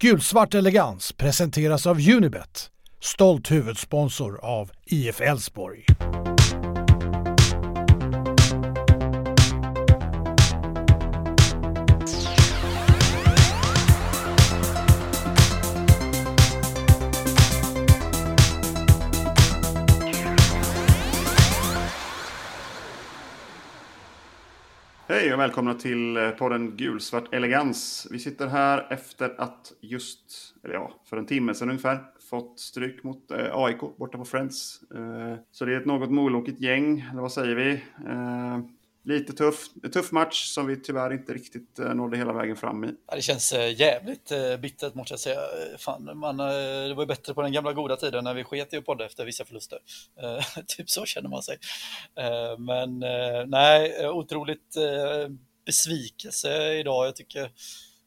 Gulsvart elegans presenteras av Unibet, stolt huvudsponsor av IF Elfsborg. Välkomna till eh, podden Gulsvart Elegans. Vi sitter här efter att just, eller ja, för en timme sedan ungefär, fått stryk mot eh, AIK borta på Friends. Eh, så det är ett något molokigt gäng, eller vad säger vi? Eh, lite tuff, tuff match som vi tyvärr inte riktigt eh, nådde hela vägen fram i. Ja, det känns eh, jävligt eh, bittert måste jag säga. Fan, man, det var ju bättre på den gamla goda tiden när vi sket i att podda efter vissa förluster. typ så känner man sig. Men nej, otroligt besvikelse idag. Jag tycker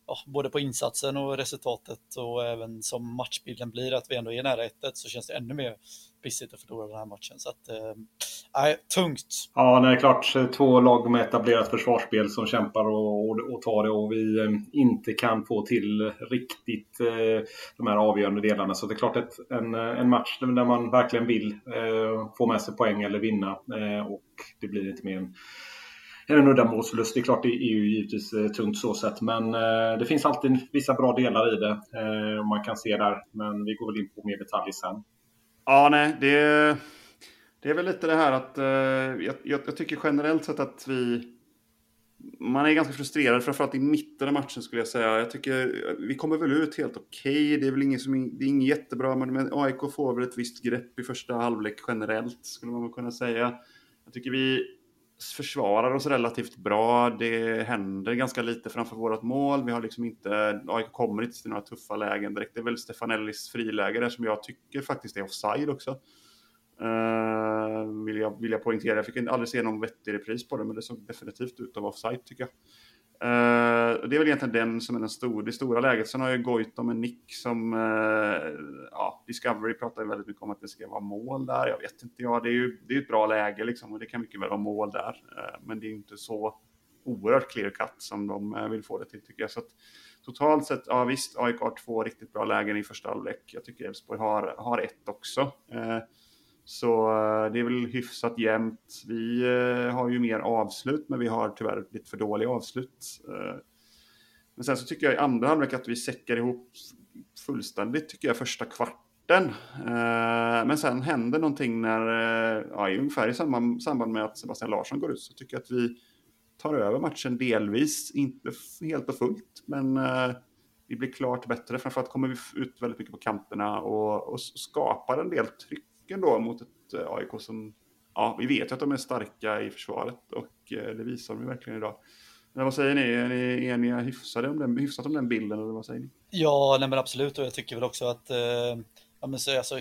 ja, både på insatsen och resultatet och även som matchbilden blir att vi ändå är nära 1 så känns det ännu mer pissigt att förlora den här matchen. Så att, eh, tungt. Ja, det är klart. Två lag med etablerat försvarsspel som kämpar och, och, och tar det och vi eh, inte kan få till riktigt eh, de här avgörande delarna. Så det är klart ett, en, en match där man verkligen vill eh, få med sig poäng eller vinna eh, och det blir inte mer än en uddamålsförlust. Det är klart det är ju givetvis eh, tungt så sett, men eh, det finns alltid vissa bra delar i det. Man kan se där, men vi går väl in på mer detaljer sen. Ja, nej, det, det är väl lite det här att eh, jag, jag, jag tycker generellt sett att vi man är ganska frustrerad, framförallt i mitten av matchen skulle jag säga. Jag tycker eh, vi kommer väl ut helt okej. Okay. Det är väl inget, som, det är inget jättebra, men AIK får väl ett visst grepp i första halvlek generellt, skulle man kunna säga. Jag tycker vi försvarar oss relativt bra. Det händer ganska lite framför vårt mål. Vi har liksom inte, AIK kommer inte till några tuffa lägen direkt. Det är väl Stefanellis friläge där som jag tycker faktiskt är offside också. Uh, vill, jag, vill jag poängtera. Jag fick aldrig se någon vettig repris på det, men det såg definitivt ut att vara offside tycker jag. Uh, det är väl egentligen den som är den stor, det stora läget. Sen har jag Goitom en nick som, uh, ja, Discovery pratar väldigt mycket om att det ska vara mål där. Jag vet inte, ja, det är ju det är ett bra läge liksom och det kan mycket väl vara mål där. Uh, men det är inte så oerhört clear cut som de vill få det till tycker jag. Så att, totalt sett, ja visst, AIK har två riktigt bra lägen i första halvlek. Jag tycker Elfsborg har, har ett också. Så eh, det är väl hyfsat jämnt. Vi eh, har ju mer avslut, men vi har tyvärr lite för dåliga avslut. Eh, men sen så tycker jag i andra halvlek att vi säckar ihop fullständigt, tycker jag, första kvarten. Men sen händer någonting när, ja, ungefär i samband, samband med att Sebastian Larsson går ut, så tycker jag att vi tar över matchen delvis, inte helt och fullt, men vi blir klart bättre. Framförallt kommer vi ut väldigt mycket på kanterna och, och skapar en del tryck stycken då mot ett eh, AIK som, ja, vi vet ju att de är starka i försvaret och eh, det visar de ju verkligen idag. Men vad säger ni? Är ni eniga hyfsade om den, hyfsat om den bilden eller vad säger ni? Ja, nej men absolut och jag tycker väl också att, eh, ja men så, alltså,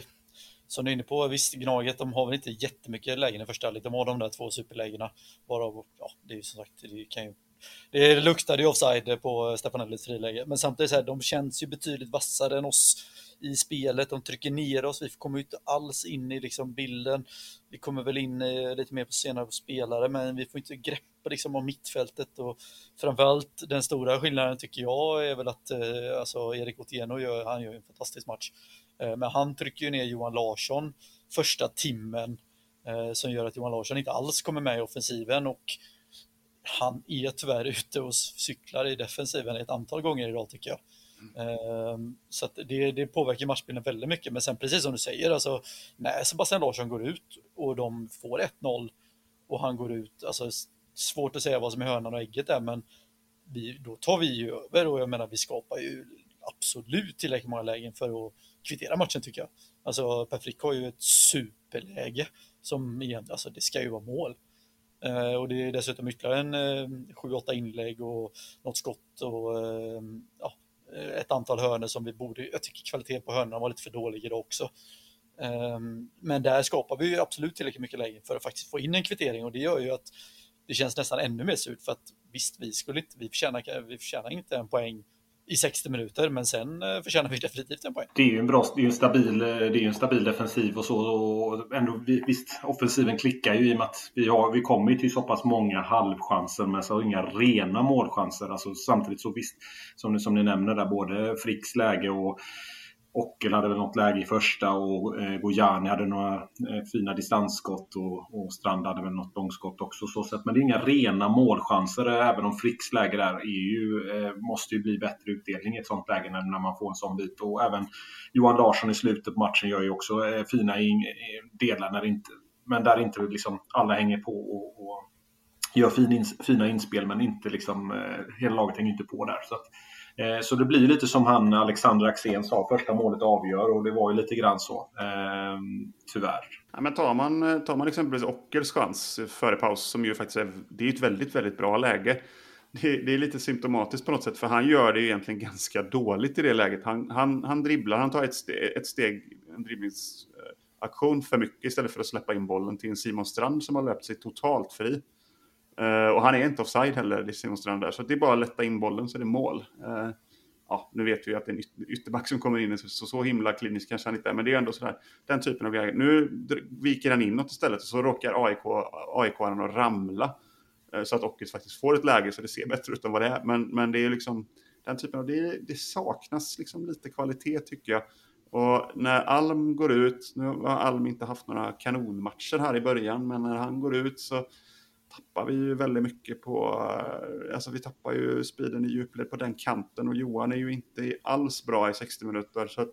som du är inne på, visst Gnaget, de har väl inte jättemycket lägen i första halvlek. De har de där två superlägena, varav, ja, det är ju som sagt, det kan ju det luktade ju offside på Stefanellis friläge, men samtidigt så här, de känns ju betydligt vassare än oss i spelet. De trycker ner oss. Vi kommer inte alls in i liksom bilden. Vi kommer väl in eh, lite mer på senare på spelare, men vi får inte grepp liksom om mittfältet och framförallt den stora skillnaden tycker jag är väl att eh, alltså Erik Otieno gör, han gör en fantastisk match. Eh, men han trycker ju ner Johan Larsson första timmen som gör att Johan Larsson inte alls kommer med i offensiven och han är tyvärr ute och cyklar i defensiven ett antal gånger idag tycker jag. Mm. Så det, det påverkar matchbilden väldigt mycket. Men sen precis som du säger, alltså, när Sebastian Larsson går ut och de får 1-0 och han går ut, alltså svårt att säga vad som är hönan och ägget där, men vi, då tar vi ju över och jag menar vi skapar ju absolut tillräckligt många lägen för att kvittera matchen tycker jag. Alltså Per Frick har ju ett superläge som igen, alltså det ska ju vara mål. Eh, och det är dessutom ytterligare en eh, 7-8 inlägg och något skott och eh, ja, Eh, ett antal hörnor som vi borde, jag tycker kvaliteten på hörnorna var lite för dålig idag också. Ehm, men där skapar vi ju absolut tillräckligt mycket lägen för att faktiskt få in en kvittering och det gör ju att det känns nästan ännu mer surt för att visst, vi skulle inte, vi förtjänar, vi förtjänar inte en poäng i 60 minuter, men sen eh, förtjänar vi definitivt en poäng. Det är ju en bra, det är en stabil, eh, det är en stabil defensiv och så. Och ändå, visst, offensiven klickar ju i och med att vi, har, vi kommer till så pass många halvchanser men så inga rena målchanser. Alltså, samtidigt så visst, som, som ni nämner där, både Fricks läge och Ockel hade väl något läge i första och eh, Gojani hade några eh, fina distansskott och, och Strand hade väl något långskott också. Så sätt. Men det är inga rena målchanser eh, även om Fricks läge där är ju, eh, måste ju bli bättre utdelning i ett sånt läge när, när man får en sån bit. Och även Johan Larsson i slutet på matchen gör ju också eh, fina in, delar när inte, men där inte liksom alla hänger på och, och gör fin ins, fina inspel men inte liksom, eh, hela laget hänger inte på där. Så att, Eh, Eh, så det blir lite som han Alexander Axén sa, första målet avgör och det var ju lite grann så. Ehm, tyvärr. Ja, men tar, man, tar man exempelvis Ockels chans före paus, som ju faktiskt är, det är ett väldigt, väldigt bra läge. Det, det, är lite symptomatiskt på något sätt, för han gör det egentligen ganska dåligt i det läget. Han, han, han dribblar, han tar ett steg, ett steg en dribblingsaktion eh, för mycket istället för att släppa in bollen till en Simon Strand som har löpt sig totalt fri. Uh, och han är inte offside heller, det Simon Strand där. Så det är bara att lätta in bollen så är det mål. Uh, ja, nu vet vi att det är en ytterback som kommer in, så, så himla klinisk kanske han inte är, men det är ändå sådär, den typen av grejer. Nu viker han inåt istället och så råkar AIK, AIK att ramla. Uh, så att Ockels faktiskt får ett läge så det ser bättre ut än vad det är. Men, men det är liksom den typen av, det, det saknas liksom lite kvalitet tycker jag. Och när Alm går ut, nu har Alm inte haft några kanonmatcher här i början, men när han går ut så tappar vi ju väldigt mycket på, eh, alltså vi tappar ju speeden i djupled på den kanten och Johan är ju inte alls bra i 60 minuter. Så att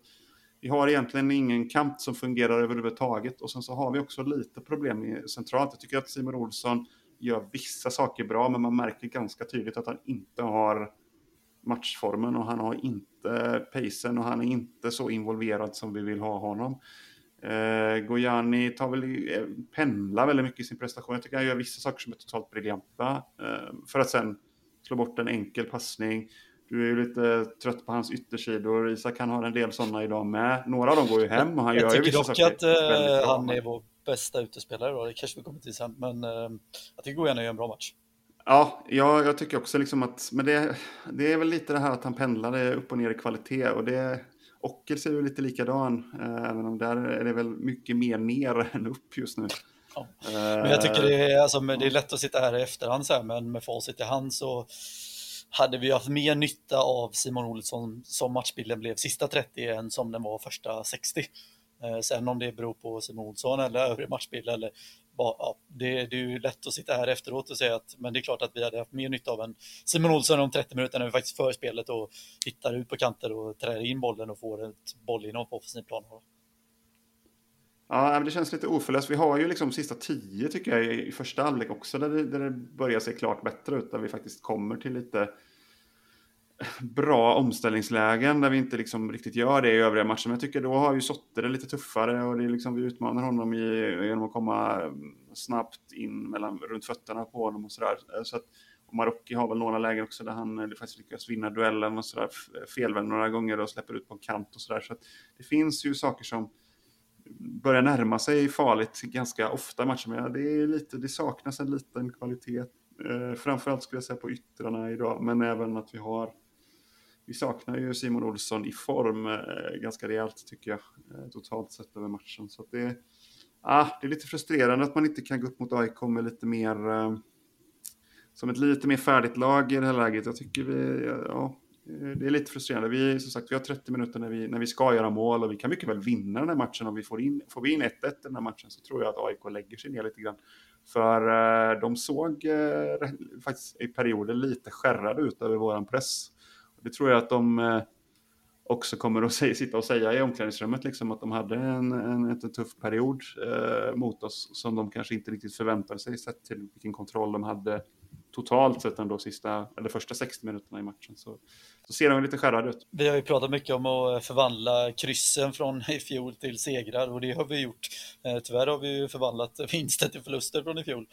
vi har egentligen ingen kant som fungerar överhuvudtaget och sen så har vi också lite problem i centralt. Jag tycker att Simon Olsson gör vissa saker bra men man märker ganska tydligt att han inte har matchformen och han har inte pacen och han är inte så involverad som vi vill ha honom. Eh, Gojani tar väl, eh, pendlar väldigt mycket i sin prestation. Jag tycker han gör vissa saker som är totalt briljanta. Eh, för att sen slå bort en enkel passning. Du är ju lite trött på hans yttersidor. Isak kan ha en del sådana idag med. Några av dem går ju hem och han jag gör ju vissa saker. Jag tycker dock att han är vår bästa utespelare då. Det kanske vi kommer till sen. Men eh, jag tycker Gojani gör en bra match. Ja, jag, jag tycker också liksom att, men det, det är väl lite det här att han pendlar upp och ner i kvalitet och det, Ockels är ju lite likadan, eh, även om där är det väl mycket mer ner än upp just nu. Ja. Men jag tycker det är, alltså, det är lätt att sitta här i efterhand så här, men med facit i hand så hade vi haft mer nytta av Simon Olsson som matchbilden blev sista 30 än som den var första 60. Eh, sen om det beror på Simon Olsson eller övrig matchbild eller ja, det, det, är ju lätt att sitta här efteråt och säga att men det är klart att vi hade haft mer nytta av en Simon Olsson om 30 minuter när vi faktiskt för spelet och hittar ut på kanter och trär in bollen och får ett bollinnehav på offensiv plan. Ja, det känns lite oförlöst. Vi har ju liksom sista tio tycker jag i första halvlek också där det, där det börjar se klart bättre ut. Där vi faktiskt kommer till lite bra omställningslägen där vi inte liksom riktigt gör det i övriga matcher. Men jag tycker då har ju Sotte det lite tuffare och det är liksom, vi utmanar honom i, genom att komma mm, snabbt in mellan, runt fötterna på honom och sådär. Så att, och Marocki har väl några lägen också där han eh, faktiskt lyckas vinna duellen och sådär eh, felvänd några gånger och släpper ut på en kant och sådär. Så att det finns ju saker som börjar närma sig farligt ganska ofta i matchen. Men det, är lite, det saknas en liten kvalitet. Eh, framförallt skulle jag säga på yttrarna idag, men även att vi har vi saknar ju Simon Olsson i form eh, ganska rejält tycker jag, eh, totalt sett över matchen. Så det, ah, det är lite frustrerande att man inte kan gå upp mot AIK med lite mer, eh, som ett lite mer färdigt lag i det här läget. Jag tycker vi, ja, eh, det är lite frustrerande. Vi, som sagt, vi har 30 minuter när vi, när vi ska göra mål och vi kan mycket väl vinna den här matchen. Om vi får, in, får vi in 1-1 i den här matchen så tror jag att AIK lägger sig ner lite grann. För eh, de såg eh, faktiskt i perioder lite skärrade ut över våran press. Det tror jag att de eh, också kommer att säga, sitta och säga i omklädningsrummet, liksom, att de hade en, en, en tuff period eh, mot oss som de kanske inte riktigt förväntade sig sett till vilken kontroll de hade totalt sett ändå sista, eller första 60 minuterna i matchen. Så, så ser de lite skärrade ut. Vi har ju pratat mycket om att eh, förvandla kryssen från i fjol till segrar och det har vi gjort. Eh, tyvärr har vi ju förvandlat vinster till förluster från i fjol.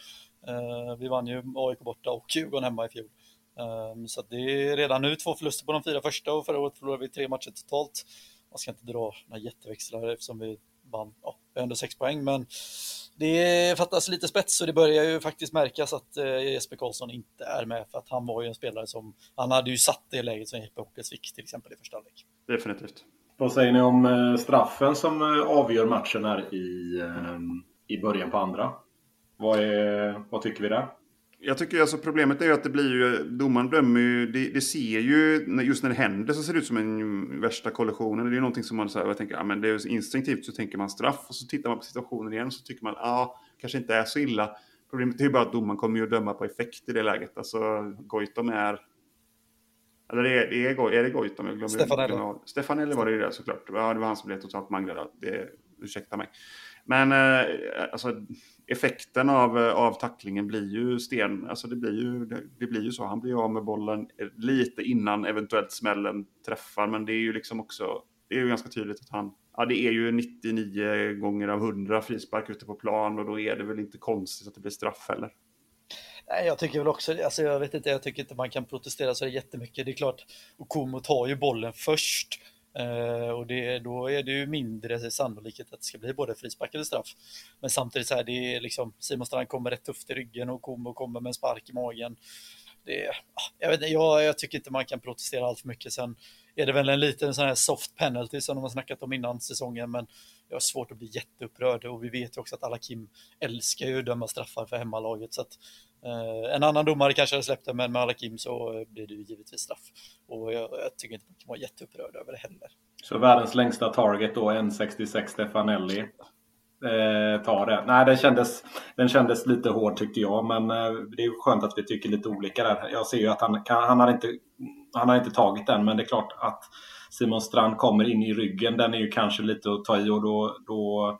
Eh, vi vann ju AIK borta och Djurgården hemma i fjol. Um, så det är redan nu två förluster på de fyra första och förra året förlorade vi tre matcher totalt. Man ska inte dra några jätteväxlar eftersom vi man ja, ändå sex poäng. Men det fattas lite spets och det börjar ju faktiskt märkas att eh, Jesper Karlsson inte är med för att han var ju en spelare som, han hade ju satt det läget som Jeppe Hockes fick till exempel i första halvlek. Definitivt. Vad säger ni om eh, straffen som eh, avgör matchen här i, i början på andra? Vad, är, vad tycker vi där? Jag tycker alltså problemet är ju att det blir ju, domaren dömer ju, det, det, ser ju, just när det händer så ser det ut som en värsta kollisionen. Det är ju någonting som man så här, jag tänker, ja men det är instinktivt så tänker man straff och så tittar man på situationen igen så tycker man, ja, kanske inte är så illa. Problemet är ju bara att domaren kommer ju att döma på effekt i det läget. Alltså Goitom är, eller är, det är, är det Goitom? Jag glömmer, Stefanelli. Stefanelli var det ju det såklart. Ja, det var han som blev totalt manglad. Det, ursäkta mig. Men eh, alltså, effekten av, eh, av tacklingen blir ju sten. Alltså det blir ju, det, det, blir ju så. Han blir av med bollen eh, lite innan eventuellt smällen träffar. Men det är ju liksom också, det är ju ganska tydligt att han, ja det är ju 99 gånger av 100 frispark ute på plan och då är det väl inte konstigt att det blir straff heller. Nej, jag tycker väl också, alltså jag vet inte, jag tycker inte man kan protestera så jättemycket. Det är klart, Okomo tar ju bollen först Uh, och det, då är det ju mindre sannolikhet att det ska bli både frispark eller straff. Men samtidigt så här, det är liksom Simon Strand kommer rätt tufft i ryggen och Kombo kommer med en spark i magen. Det, ah, jag, vet, jag, jag tycker inte man kan protestera allt för mycket. Sen är det väl en liten sån här soft penalty som de har snackat om innan säsongen, men jag har svårt att bli jätteupprörd och vi vet ju också att alla Kim älskar ju att döma straffar för hemmalaget så att Eh, en annan domare kanske hade släppt det, men med Alakim så eh, blir det ju givetvis straff och jag, jag tycker inte man kan vara jätteupprörd över det heller. Så världens längsta target då, 1,66 Stefanelli. Eh, tar det. Nej, den kändes, den kändes lite hård tyckte jag, men eh, det är skönt att vi tycker lite olika där. Jag ser ju att han, kan, han, har inte, han har inte tagit den, men det är klart att Simon Strand kommer in i ryggen. Den är ju kanske lite att ta i och då, då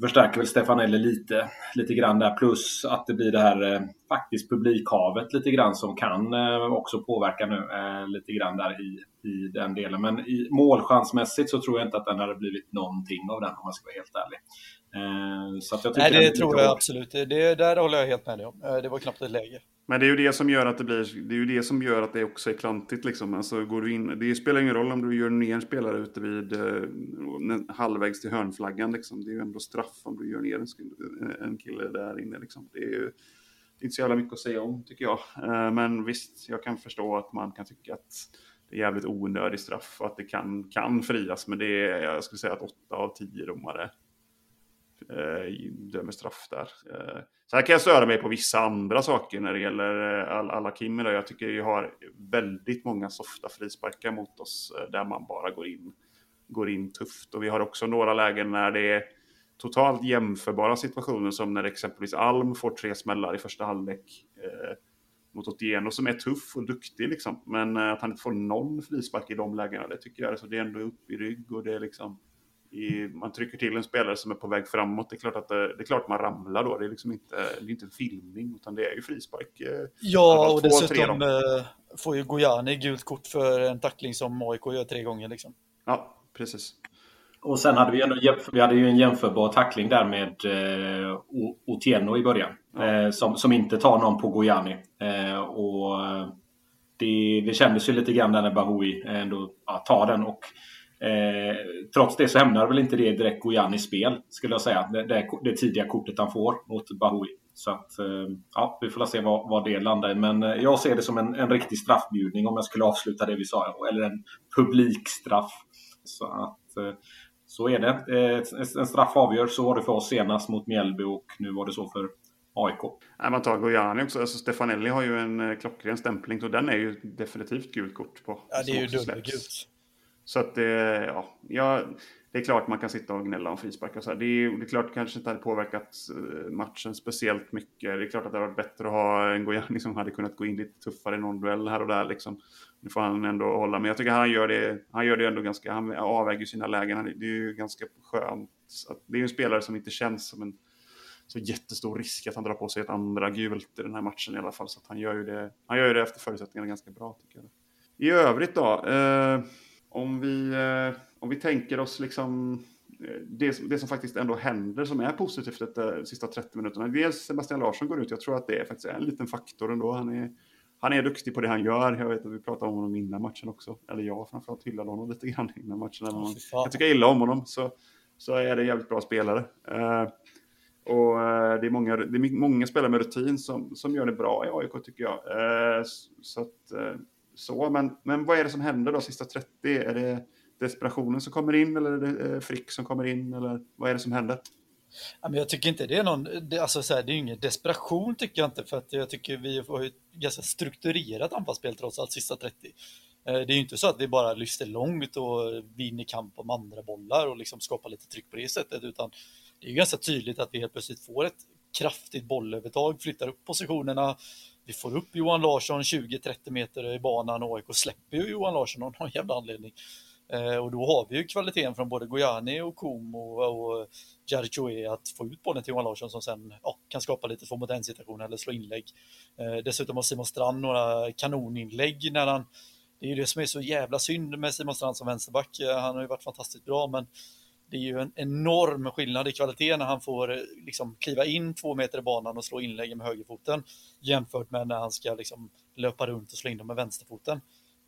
förstärker väl Stefanelli lite, lite grann där. Plus att det blir det här eh, faktiskt publikhavet lite grann som kan eh, också påverka nu eh, lite grann där i, i den delen. Men i målchansmässigt så tror jag inte att den hade blivit någonting av den om man ska vara helt ärlig. Eh, så jag Nej, det tror jag hård. absolut. Det, där håller jag helt med dig om. Eh, det var knappt ett läge. Men det är ju det som gör att det blir, det är ju det som gör att det också är klantigt liksom. Alltså går du in, det spelar ingen roll om du gör ner en spelare ute vid eh, halvvägs till hörnflaggan liksom. Det är ju ändå straff om du gör ner en, en kille där inne liksom. Det är ju det är inte så jävla mycket att säga om tycker jag. Eh, men visst, jag kan förstå att man kan tycka att det är jävligt onödig straff och att det kan, kan frias. Men det är, jag skulle säga att åtta av tio domare Eh, dömer straff där. Eh, sen kan jag störa mig på vissa andra saker när det gäller eh, alla Kim. Jag tycker vi har väldigt många softa frisparkar mot oss där man bara går in, går in tufft. Och vi har också några lägen när det är totalt jämförbara situationer som när exempelvis Alm får tre smällar i första halvlek eh, mot Otieno som är tuff och duktig liksom. Men att han inte får någon frispark i de lägena, det tycker jag alltså, det är ändå upp i rygg och det är liksom i, man trycker till en spelare som är på väg framåt. Det är klart att det, det är klart man ramlar då. Det är liksom inte, det är inte en filmning utan det är ju frispark. Eh, ja, och dessutom eh, får ju Gojani gult kort för en tackling som AIK gör tre gånger liksom. Ja, precis. Och sen hade vi, ändå, vi hade ju en jämförbar tackling där med eh, Otieno i början. Ja. Eh, som, som inte tar någon på Gojani. Eh, och det, det kändes ju lite grann där när Bahoui ändå ja, tar den. Och, eh, trots det så hämnar väl inte det direkt Gojanis spel, skulle jag säga. Det, det, det tidiga kortet han får mot Bahoui. Så att, eh, ja, vi får se vad, vad det landar i. Men eh, jag ser det som en, en riktig straffbjudning om jag skulle avsluta det vi sa. Eller en publikstraff. Så att eh, så är det. En straff avgör. Så var det för oss senast mot Mjällby och nu var det så för AIK. Nej, man tar Gojani också. Alltså Stefanelli har ju en eh, klockren stämpling och den är ju definitivt gult kort på. Ja, det är ju dubbelgult. Så att det, ja, ja, det är klart man kan sitta och gnälla om frisparkar. Så det, är, det är klart det kanske inte hade påverkat eh, matchen speciellt mycket. Det är klart att det hade varit bättre att ha en Gojani som hade kunnat gå in lite tuffare i någon duell här och där. Liksom. Nu får han ändå hålla, men jag tycker han gör det, han gör det ändå ganska, han avväger sina lägen. Det är ju ganska skönt. Det är ju en spelare som inte känns som en så jättestor risk att han drar på sig ett andra gult i den här matchen i alla fall. Så han gör ju det, han gör ju det efter förutsättningarna ganska bra tycker jag. I övrigt då, eh, om, vi, eh, om vi tänker oss liksom eh, det, det som faktiskt ändå händer som är positivt de sista 30 minuterna. Dels Sebastian Larsson går ut, jag tror att det är faktiskt en liten faktor ändå. Han är, han är duktig på det han gör. Jag vet att vi pratade om honom innan matchen också. Eller jag framförallt hyllade honom lite grann innan matchen. Eller man, jag tycker illa om honom. Så så är det en jävligt bra spelare. Eh, och det är, många, det är många spelare med rutin som, som gör det bra i AIK tycker jag. Eh, så, att, eh, så men, men vad är det som händer då sista 30? Är det desperationen som kommer in eller är det eh, Frick som kommer in? Eller vad är det som händer? Jag tycker inte det är någon, det, alltså så här, det är ingen desperation tycker jag inte för att jag tycker vi har ett ganska strukturerat anfallsspel trots allt sista 30. Eh, det är ju inte så att vi bara lyfter långt och vinner kamp om andra bollar och liksom skapar lite tryck på det sättet utan det är ju ganska tydligt att vi helt plötsligt får ett kraftigt bollövertag, flyttar upp positionerna, vi får upp Johan Larsson 20-30 meter i banan och AIK släpper ju Johan Larsson av någon jävla anledning. Eh, och då har vi ju kvaliteten från både Gojani och Kom och Jarchoe att få ut bollen till Johan Larsson som sen ja, kan skapa lite två mot en situation eller slå inlägg. Eh, dessutom har Simon Strand några kanoninlägg när han det är ju det som är så jävla synd med Simon Strand som vänsterback. Eh, han har ju varit fantastiskt bra, men det är ju en enorm skillnad i kvalitet när han får eh, liksom kliva in två meter i banan och slå inlägg med högerfoten jämfört med när han ska liksom löpa runt och slå in dem med vänsterfoten.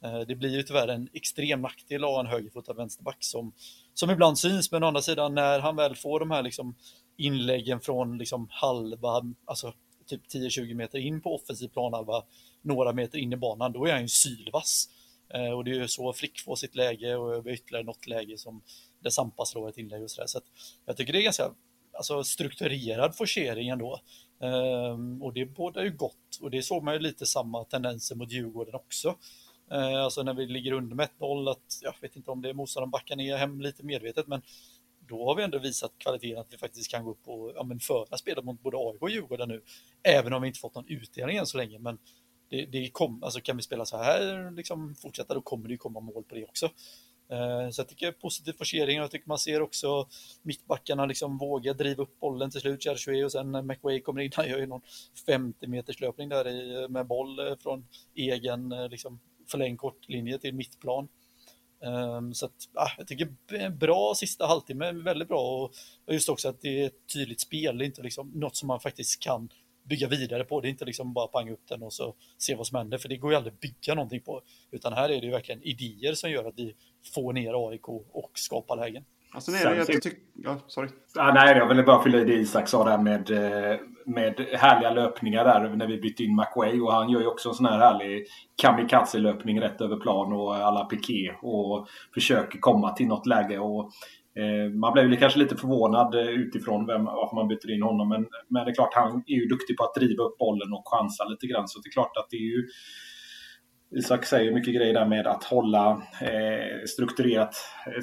Eh, det blir ju tyvärr en extrem nackdel att ha en högerfotad vänsterback som, som ibland syns, men å andra sidan när han väl får de här liksom inläggen från liksom halva, alltså typ 10-20 meter in på offensiv planhalva, några meter in i banan, då är han ju sylvass. Eh, och det är ju så Frick får sitt läge och över ytterligare något läge som där Sampa slår ett inlägg och sådär. Så att jag tycker det är ganska alltså, strukturerad forcering ändå. Ehm, och det bådar ju gott och det såg man ju lite samma tendenser mot Djurgården också. Ehm, alltså när vi ligger under med 1-0, att jag vet inte om det är motståndaren backar ner hem lite medvetet, men då har vi ändå visat kvaliteten att vi faktiskt kan gå upp och ja, men föra spelet mot både AIK och Djurgården nu, även om vi inte fått någon utdelning än så länge. Men det, det kom, alltså kan vi spela så här, liksom fortsätta, då kommer det ju komma mål på det också. Eh, så jag tycker det är positiv forcering och jag tycker man ser också mittbackarna liksom våga driva upp bollen till slut, Cherchue och sen när McWay kommer in, han gör ju någon 50 meters löpning där i, med boll eh, från egen eh, liksom, förlängd kortlinje till mittplan. Ehm, så att, ah, jag tycker bra sista halvtimme, väldigt bra och, och just också att det är ett tydligt spel, det är inte liksom något som man faktiskt kan bygga vidare på. Det är inte liksom bara panga upp den och så se vad som händer, för det går ju aldrig att bygga någonting på. Utan här är det ju verkligen idéer som gör att vi får ner AIK och skapar lägen. Alltså, nej, jag, jag tycker... Ja, sorry. Ah, nej, jag ville bara fylla i det Isak sa där med, eh, med härliga löpningar där när vi bytte in McWay. Och han gör ju också en sån här härlig kamikaze-löpning rätt över plan och alla piké och försöker komma till något läge. Och, Eh, man blev kanske lite förvånad eh, utifrån vem, varför man byter in honom. Men, men det är klart, han är ju duktig på att driva upp bollen och chansa lite grann. Så det är klart att det är ju Isak säger mycket grejer där med att hålla eh, strukturerat,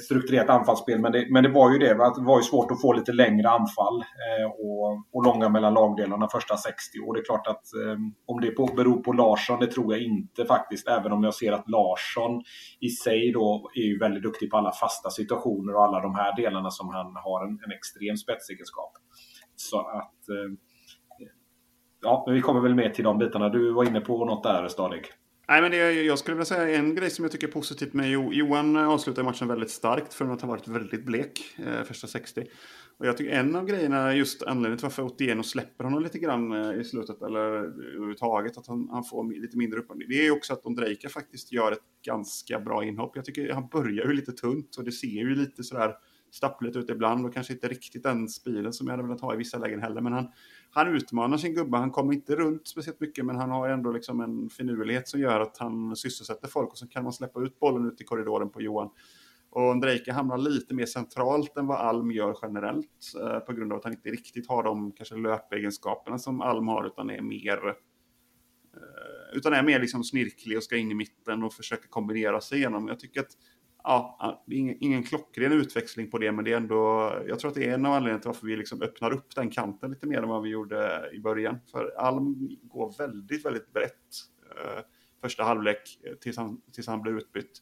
strukturerat anfallsspel. Men det, men det var ju det, det var ju svårt att få lite längre anfall eh, och, och långa mellan lagdelarna första 60. Och det är klart att eh, om det på, beror på Larsson, det tror jag inte faktiskt. Även om jag ser att Larsson i sig då är ju väldigt duktig på alla fasta situationer och alla de här delarna som han har en, en extrem spetsegenskap. Så att eh, Ja, men vi kommer väl med till de bitarna. Du var inne på något där, Stadig. Nej, men det, jag skulle vilja säga en grej som jag tycker är positivt med Johan avslutar matchen väldigt starkt från att ha varit väldigt blek eh, första 60. Och jag tycker en av grejerna, just anledningen till varför Otieno släpper honom lite grann eh, i slutet, eller eh, överhuvudtaget, att han, han får lite mindre upp. Det är också att Ondrejka faktiskt gör ett ganska bra inhopp. Jag tycker han börjar ju lite tunt och det ser ju lite sådär stappligt ut ibland och kanske inte riktigt den speeden som jag hade velat ha i vissa lägen heller. Men han, han utmanar sin gubbe. Han kommer inte runt speciellt mycket, men han har ändå liksom en finurlighet som gör att han sysselsätter folk och så kan man släppa ut bollen ut i korridoren på Johan. Och Ondrejka hamnar lite mer centralt än vad Alm gör generellt eh, på grund av att han inte riktigt har de kanske löpegenskaperna som Alm har utan är mer eh, utan är mer liksom snirklig och ska in i mitten och försöka kombinera sig igenom. Jag tycker att ja, ingen, ingen klockren utväxling på det, men det är ändå, jag tror att det är en av anledningarna till varför vi liksom öppnar upp den kanten lite mer än vad vi gjorde i början. För Alm går väldigt, väldigt brett eh, första halvlek eh, tills han, tills han blev utbytt.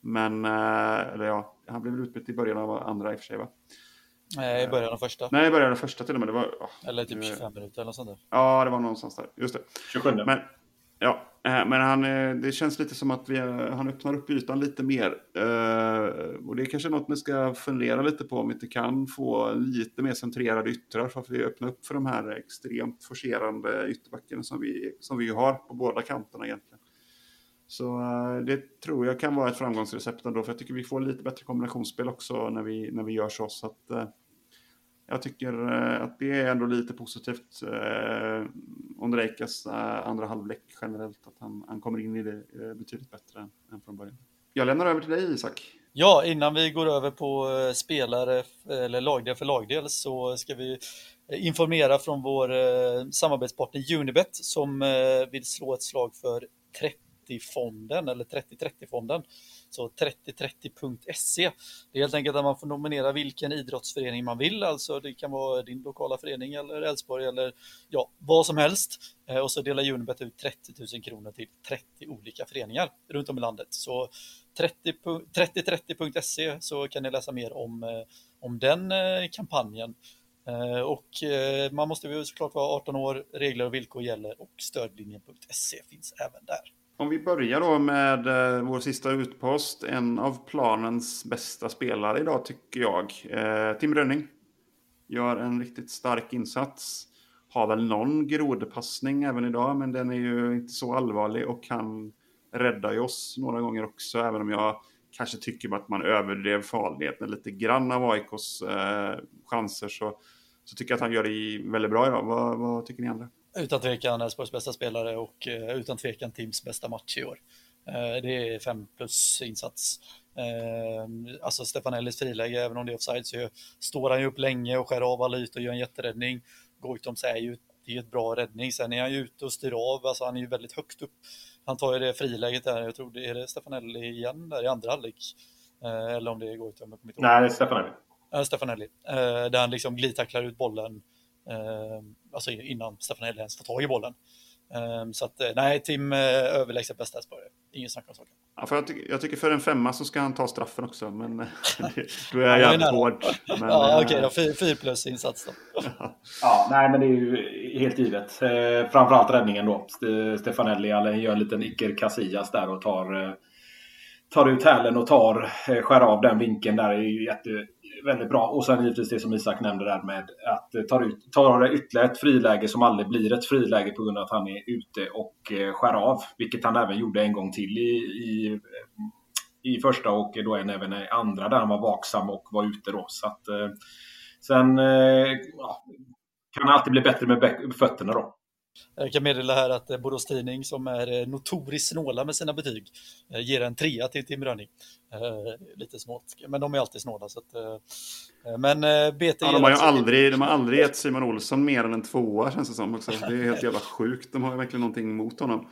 Men, eh, eller ja, han blev utbytt i början av andra i och för sig va? Nej, i början av första. Nej, i början av första till och med. Det var, oh, eller typ 25 minuter eller något sånt där. Ja, det var någonstans där. Just det. 27. Men, ja, eh, men han, eh, det känns lite som att vi, eh, han öppnar upp ytan lite mer. Och det är kanske något man ska fundera lite på om vi inte kan få lite mer centrerade yttrar för att vi öppnar upp för de här extremt forcerande ytterbackarna som vi, som vi har på båda kanterna egentligen. Så det tror jag kan vara ett framgångsrecept ändå, för jag tycker vi får lite bättre kombinationsspel också när vi, när vi gör så. så att, jag tycker eh, att det är ändå lite positivt. Eh, Ondrejkas eh, andra halvlek generellt, att han, han kommer in i det eh, betydligt bättre än, än från början. Jag lämnar över till dig Isak. Ja, innan vi går över på spelare eller lagdel för lagdel så ska vi informera från vår samarbetspartner Unibet som vill slå ett slag för 30-fonden eller 3030-fonden. Så 3030.se. Det är helt enkelt att man får nominera vilken idrottsförening man vill, alltså det kan vara din lokala förening eller Elfsborg eller ja, vad som helst. Eh, och så delar Unibet ut 30 000 kronor till 30 olika föreningar runt om i landet. Så 3030.se så kan ni läsa mer om, eh, om den eh, kampanjen. Och man måste ju såklart vara 18 år, regler och villkor gäller och stödlinjen.se finns även där. Om vi börjar då med eh, vår sista utpost. En av planens bästa spelare idag tycker jag. Eh, Tim Rönning. Gör en riktigt stark insats. Har väl någon grodpassning även idag, men den är ju inte så allvarlig och han räddar ju oss några gånger också, även om jag kanske tycker att man överdrev farligheten lite grann av AIKs eh, chanser så, så tycker jag att han gör det väldigt bra idag. Vad, vad tycker ni andra? Utan tvekan Elfsborgs bästa spelare och uh, utan tvekan Tims bästa match i år. Uh, det är fem plus insats. Uh, alltså Stefanellis friläge, även om det är offside, så står han ju upp länge och skär av alla ytor och gör en jätteräddning. Goitoms är ju det är ett bra räddning. Sen är han ju ute och styr av, alltså han är ju väldigt högt upp. Han tar ju det friläget där, jag tror det är det Stefanelli igen där i andra halvlek. Eller om det är Goitom. Nej, det är Stefanelli. Stefanelli. Där han liksom glidtacklar ut bollen alltså innan Stefan Helle ens får tag i bollen. Ehm, så att eh, nej, Tim eh, överlägset bästa hästspelare. Ingen snack om saken. Ja, för jag, ty jag, tycker för en femma så ska han ta straffen också, men eh, då är jag jävligt hård. Men, ja, okej okay, då. Fyr, plus insats då. ja, nej, men det är ju helt givet. Eh, framförallt räddningen då. Stefanelli gör en liten Iker Casillas där och tar, tar ut hälen och tar, skär av den vinkeln där. är ju jätte, väldigt bra. Och sen givetvis det som Isak nämnde där med att ta, ut, ytterligare ett friläge som aldrig blir ett friläge på grund av att han är ute och eh, skär av. Vilket han även gjorde en gång till i, i, i första och då även i andra där han var vaksam och var ute då. Så att, eh, sen eh, ja, kan han alltid bli bättre med fötterna då. Jag kan meddela här att Borås Tidning som är eh, notoriskt snåla med sina betyg eh, ger en trea till Tim Rönning. Eh, lite smått, men de är alltid snåla. Så att, men BT ja, de, har ju aldrig, de har aldrig gett Simon Olsson mer än en tvåa känns det som. Också. Det är helt jävla sjukt. De har verkligen någonting emot honom.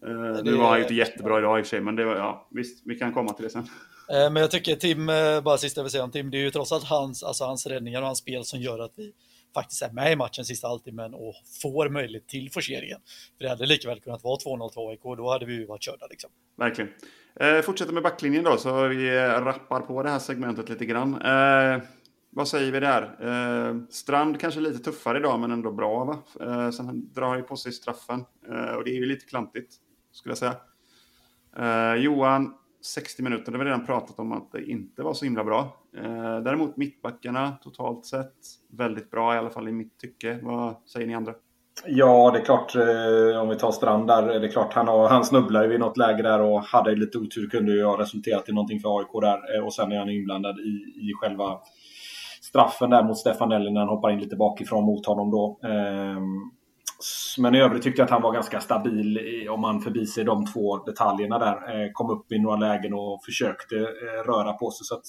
Det... Nu var han ju inte jättebra idag i och för sig, men det var, ja, visst, vi kan komma till det sen. Men jag tycker Tim, bara sista jag vill säga om Tim, det är ju trots allt hans, alltså hans räddningar och hans spel som gör att vi faktiskt är med i matchen sista halvtimmen och får möjlighet till forceringen. För det hade lika väl kunnat vara 2-0 till AIK, då hade vi ju varit körda. Liksom. Verkligen. Eh, fortsätter med backlinjen då, så vi eh, rappar på det här segmentet lite grann. Eh, vad säger vi där? Eh, Strand kanske lite tuffare idag, men ändå bra va? Eh, sen drar han ju på sig straffen eh, och det är ju lite klantigt, skulle jag säga. Eh, Johan 60 minuter, det har vi redan pratat om att det inte var så himla bra. Eh, däremot mittbackarna totalt sett väldigt bra, i alla fall i mitt tycke. Vad säger ni andra? Ja, det är klart. Eh, om vi tar Strand där. Det är klart, han, har, han snubblade vid något läge där och hade lite otur. Kunde ju ha resulterat i någonting för AIK där. Eh, och sen är han inblandad i, i själva straffen där mot Stefanelli när han hoppar in lite bakifrån mot honom då. Ehm, men i övrigt tyckte jag att han var ganska stabil om man förbiser de två detaljerna där. Eh, kom upp i några lägen och försökte eh, röra på sig. Så att,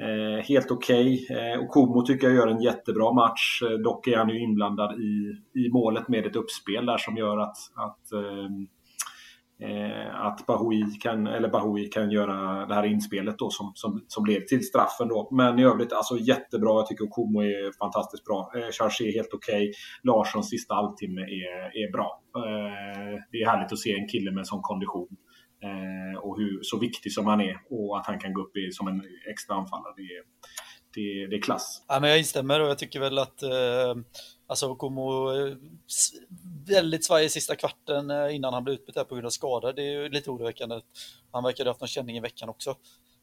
eh, helt okej. Okay. Eh, och Komo tycker jag gör en jättebra match. dock är han ju inblandad i, i målet med ett uppspel där som gör att, att ehm, Eh, att Bahoui kan, eller Bahoui kan göra det här inspelet då som, som, som leder till straffen. Då. Men i övrigt alltså jättebra. Jag tycker Komo är fantastiskt bra. Eh, Chargé är helt okej. Okay. Larssons sista halvtimme är, är bra. Eh, det är härligt att se en kille med sån kondition. Eh, och hur, så viktig som han är och att han kan gå upp i, som en extra anfallare. Det är, det, det är klass. Ja, men jag instämmer och jag tycker väl att eh, alltså Como eh, väldigt svajig sista kvarten eh, innan han blev utbytt på grund av skada. Det är ju lite oroväckande. Han verkade ha haft någon känning i veckan också.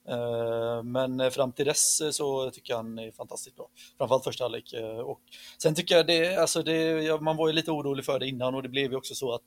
Eh, men fram till dess så tycker jag han är fantastiskt bra. Framförallt första halvlek. Och sen tycker jag det, alltså det, man var ju lite orolig för det innan och det blev ju också så att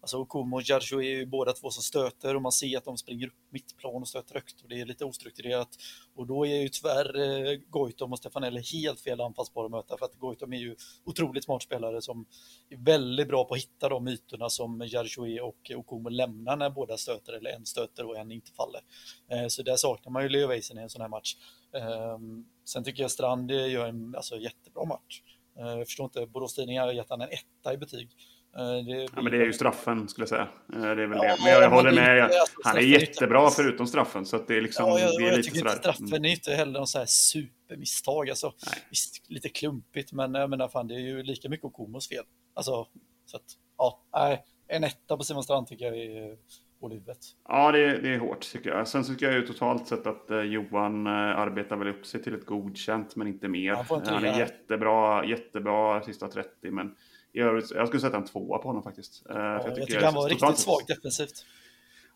Alltså Okumo och Jarjo är ju båda två som stöter och man ser att de springer upp mittplan och stöter högt och det är lite ostrukturerat. Och då är ju tyvärr eh, Goitom och Stefanelli helt fel anfallsbara att möta för att Goitom är ju otroligt smart spelare som är väldigt bra på att hitta de ytorna som Jarjo och Okumo lämnar när båda stöter eller en stöter och en inte faller. Eh, så där saknar man ju Leo Weisen i en sån här match. Ehm, sen tycker jag Strand eh, gör en alltså, jättebra match. Jag förstår inte, Borås Tidningar har gett han en etta i betyg. Eh, det, ja, men det är ju straffen skulle jag säga. Eh, det är väl det. Men jag, jag håller med. Jag, han är jättebra förutom straffen. Så det är liksom, ja, jag, det är jag tycker inte straffen mm. är inte heller någon så här supermisstag. Alltså, visst, lite klumpigt, men jag menar fan, det är ju lika mycket Okomos fel. Alltså, så att, ja, nej, en etta på Simon Strand tycker jag är hårdhuvudet. Ja, det är, det är hårt tycker jag. Sen tycker jag ju totalt sett att eh, Johan eh, arbetar väl upp sig till ett godkänt, men inte mer. Han, han är jättebra, jättebra sista 30, men i övrigt, jag skulle sätta en tvåa på honom faktiskt. Eh, ja, jag, tycker jag tycker han var riktigt svag defensivt.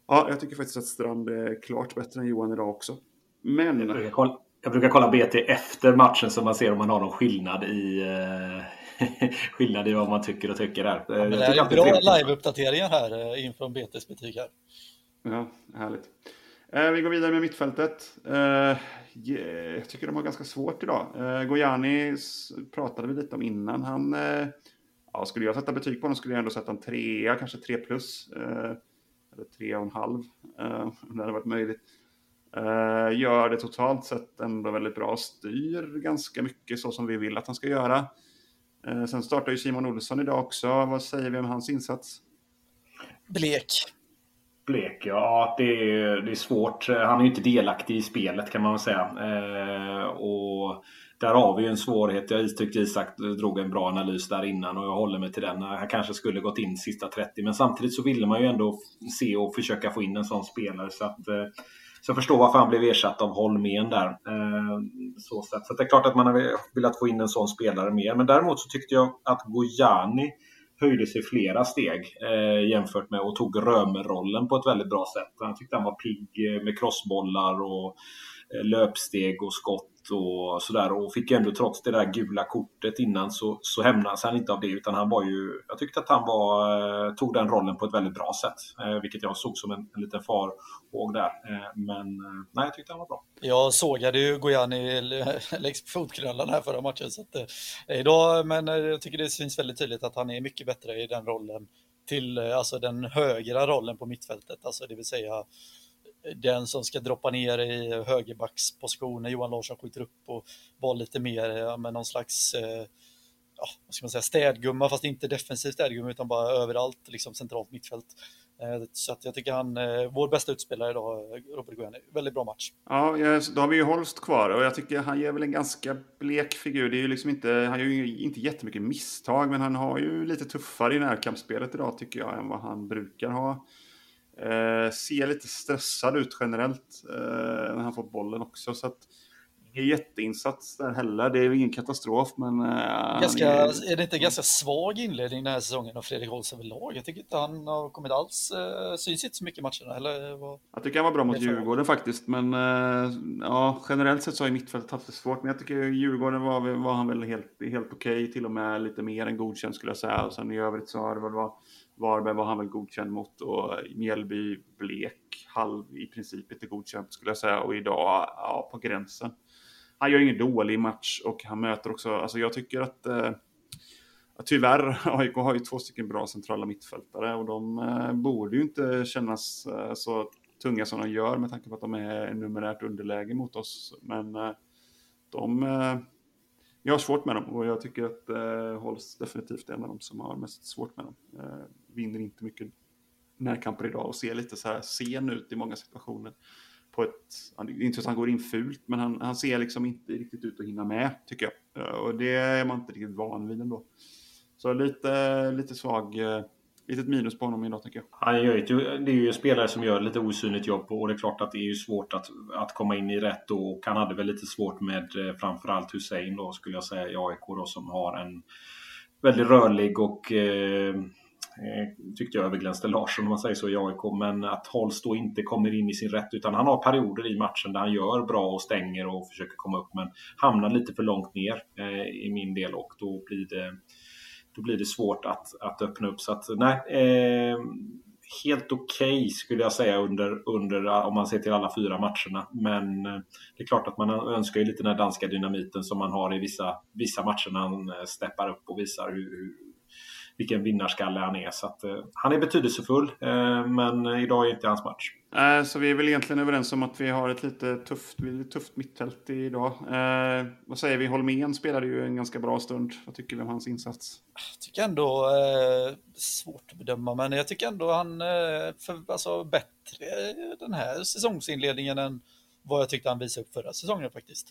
Ja, jag tycker faktiskt att Strand är klart bättre än Johan idag också. Men... Jag brukar kolla, jag brukar kolla BT efter matchen så man ser om man har någon skillnad i, uh, skillnad i vad man tycker och tycker där. Ja, det är bra live-uppdateringar här uh, inför BTs betyg här. Ja, härligt. Vi går vidare med mittfältet. Yeah, jag tycker de har ganska svårt idag. Gojani pratade vi lite om innan. Han ja, skulle jag sätta betyg på honom skulle jag ändå sätta en trea, kanske tre plus. Eh, eller tre och en halv, eh, om det hade varit möjligt. Eh, gör det totalt sett ändå väldigt bra, styr ganska mycket så som vi vill att han ska göra. Eh, sen startar ju Simon Olsson idag också. Vad säger vi om hans insats? Blek. Blek, ja det är, det är svårt. Han är ju inte delaktig i spelet kan man väl säga. Där har vi ju en svårighet. Jag tyckte Isak drog en bra analys där innan och jag håller mig till den. Han kanske skulle gått in sista 30 men samtidigt så ville man ju ändå se och försöka få in en sån spelare. Så, att, eh, så jag förstår varför han blev ersatt av Holmén där. Eh, så, sätt. så det är klart att man har velat få in en sån spelare mer. Men däremot så tyckte jag att Gojani höjde sig flera steg eh, jämfört med och tog Römer-rollen på ett väldigt bra sätt. Han tyckte han var pigg eh, med crossbollar och Eh, löpsteg och skott och sådär och fick ändå trots det där gula kortet innan så, så hämnades han inte av det utan han var ju Jag tyckte att han var, eh, tog den rollen på ett väldigt bra sätt eh, vilket jag såg som en, en liten farhåg där men nej jag tyckte han var bra. Jag sågade ju Gojani längs fotknölarna här förra matchen så att, idag men jag tycker det syns väldigt tydligt att han är mycket bättre i den rollen till alltså den högra rollen på mittfältet alltså det vill säga den som ska droppa ner i högerbackspositionen, Johan Larsson skjuter upp och var lite mer eh, ja, med någon slags eh, ja, vad ska man säga, städgumma, fast inte defensiv städgumma utan bara överallt, liksom centralt mittfält. Eh, så att jag tycker han, eh, vår bästa utspelare idag, Robert Gueni, väldigt bra match. Ja, då har vi ju Holst kvar och jag tycker han ger väl en ganska blek figur. Det är ju liksom inte, han gör ju inte jättemycket misstag, men han har ju lite tuffare i närkampsspelet idag tycker jag än vad han brukar ha. Eh, ser lite stressad ut generellt eh, när han får bollen också. Så att, ingen jätteinsats där heller. Det är ingen katastrof, men... Eh, ganska, är... är... det inte ganska svag inledning den här säsongen av Fredrik Holst överlag? Jag tycker inte han har kommit alls... Eh, syns inte så mycket i matcherna, eller? Vad... Jag tycker han var bra mot Djurgården faktiskt, men eh, ja, generellt sett så har mittfältet haft det svårt. Men jag tycker Djurgården var, var han väl helt, helt okej, okay, till och med lite mer än godkänd skulle jag säga. Och sen i övrigt så har det väl varit Varberg var han väl godkänd mot och Mjällby blek halv i princip inte godkänt skulle jag säga och idag ja, på gränsen. Han gör ingen dålig match och han möter också, alltså jag tycker att eh, Tyvärr, AIK har ju två stycken bra centrala mittfältare och de eh, borde ju inte kännas eh, så tunga som de gör med tanke på att de är numerärt underläge mot oss. Men eh, de eh, jag har svårt med dem och jag tycker att eh, Holst definitivt är en av de som har mest svårt med dem. Eh, Vinner inte mycket närkamper idag och ser lite så här sen ut i många situationer. På ett, det är inte så att han går in fult, men han, han ser liksom inte riktigt ut att hinna med, tycker jag. Eh, och det är man inte riktigt van vid ändå. Så lite, lite svag eh, litet minus på honom idag tycker jag. Han gör ju, det är ju en spelare som gör lite osynligt jobb och det är klart att det är ju svårt att, att komma in i rätt och han hade väl lite svårt med eh, framförallt Hussein då skulle jag säga i AIK då som har en väldigt rörlig och eh, Eh, tyckte jag överglänste Larsson om man säger så i AIK. Men att Holst då inte kommer in i sin rätt utan han har perioder i matchen där han gör bra och stänger och försöker komma upp men hamnar lite för långt ner eh, i min del och då blir det då blir det svårt att, att öppna upp. Så att nej, eh, helt okej okay, skulle jag säga under, under, om man ser till alla fyra matcherna. Men eh, det är klart att man önskar ju lite den här danska dynamiten som man har i vissa, vissa matcher när han eh, steppar upp och visar hur, vilken vinnarskalle han är. Så att, eh, han är betydelsefull, eh, men idag är inte hans match. Eh, så vi är väl egentligen överens om att vi har ett lite tufft, lite tufft mittfält idag. Eh, vad säger vi? Holmén spelade ju en ganska bra stund. Vad tycker vi om hans insats? Jag tycker ändå, eh, svårt att bedöma, men jag tycker ändå han eh, för, alltså, bättre den här säsongsinledningen än vad jag tyckte han visade upp förra säsongen faktiskt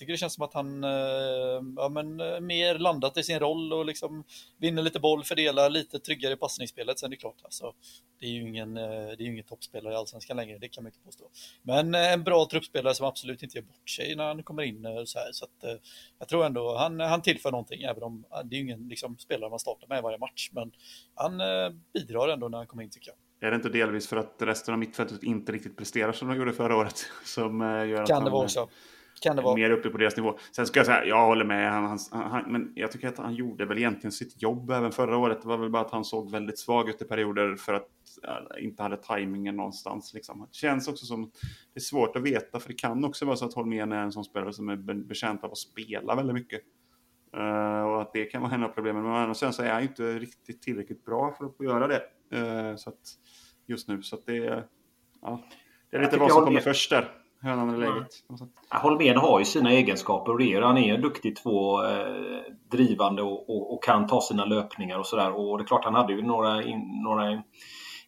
tycker det känns som att han eh, ja, men, eh, mer landat i sin roll och liksom vinner lite boll, fördelar lite tryggare i passningsspelet. Sen är det klart, alltså, det är ju ingen, eh, det är ingen toppspelare i Allsvenskan längre, det kan man inte påstå. Men en bra truppspelare som absolut inte gör bort sig när han kommer in så här. Så att, jag tror ändå han, han tillför någonting, även om det är ingen liksom, spelare man startar med i varje match. Men han bidrar ändå när han kommer in tycker jag. Är det inte delvis för att resten av mittfältet inte riktigt presterar som de gjorde förra året? Som gör kan att det vara också. Kan det vara. Mer uppe på deras nivå. Sen ska jag säga, jag håller med. Han, han, han, men jag tycker att han gjorde väl egentligen sitt jobb även förra året. Det var väl bara att han såg väldigt svag ut i perioder för att ja, inte hade tajmingen någonstans. Liksom. Det känns också som det är svårt att veta. För det kan också vara så att Holmén är en sån spelare som är betjänt av att spela väldigt mycket. Uh, och att det kan vara en av problemen. Men sen så är han inte riktigt tillräckligt bra för att göra det. Uh, så att, just nu. Så att det, ja, det är lite vad som kommer först där hönan eller läget. Mm. Holmén har ju sina egenskaper och det är, han är duktig två eh, drivande och, och, och, kan ta sina löpningar och sådär. Och det är klart han hade ju några, in, några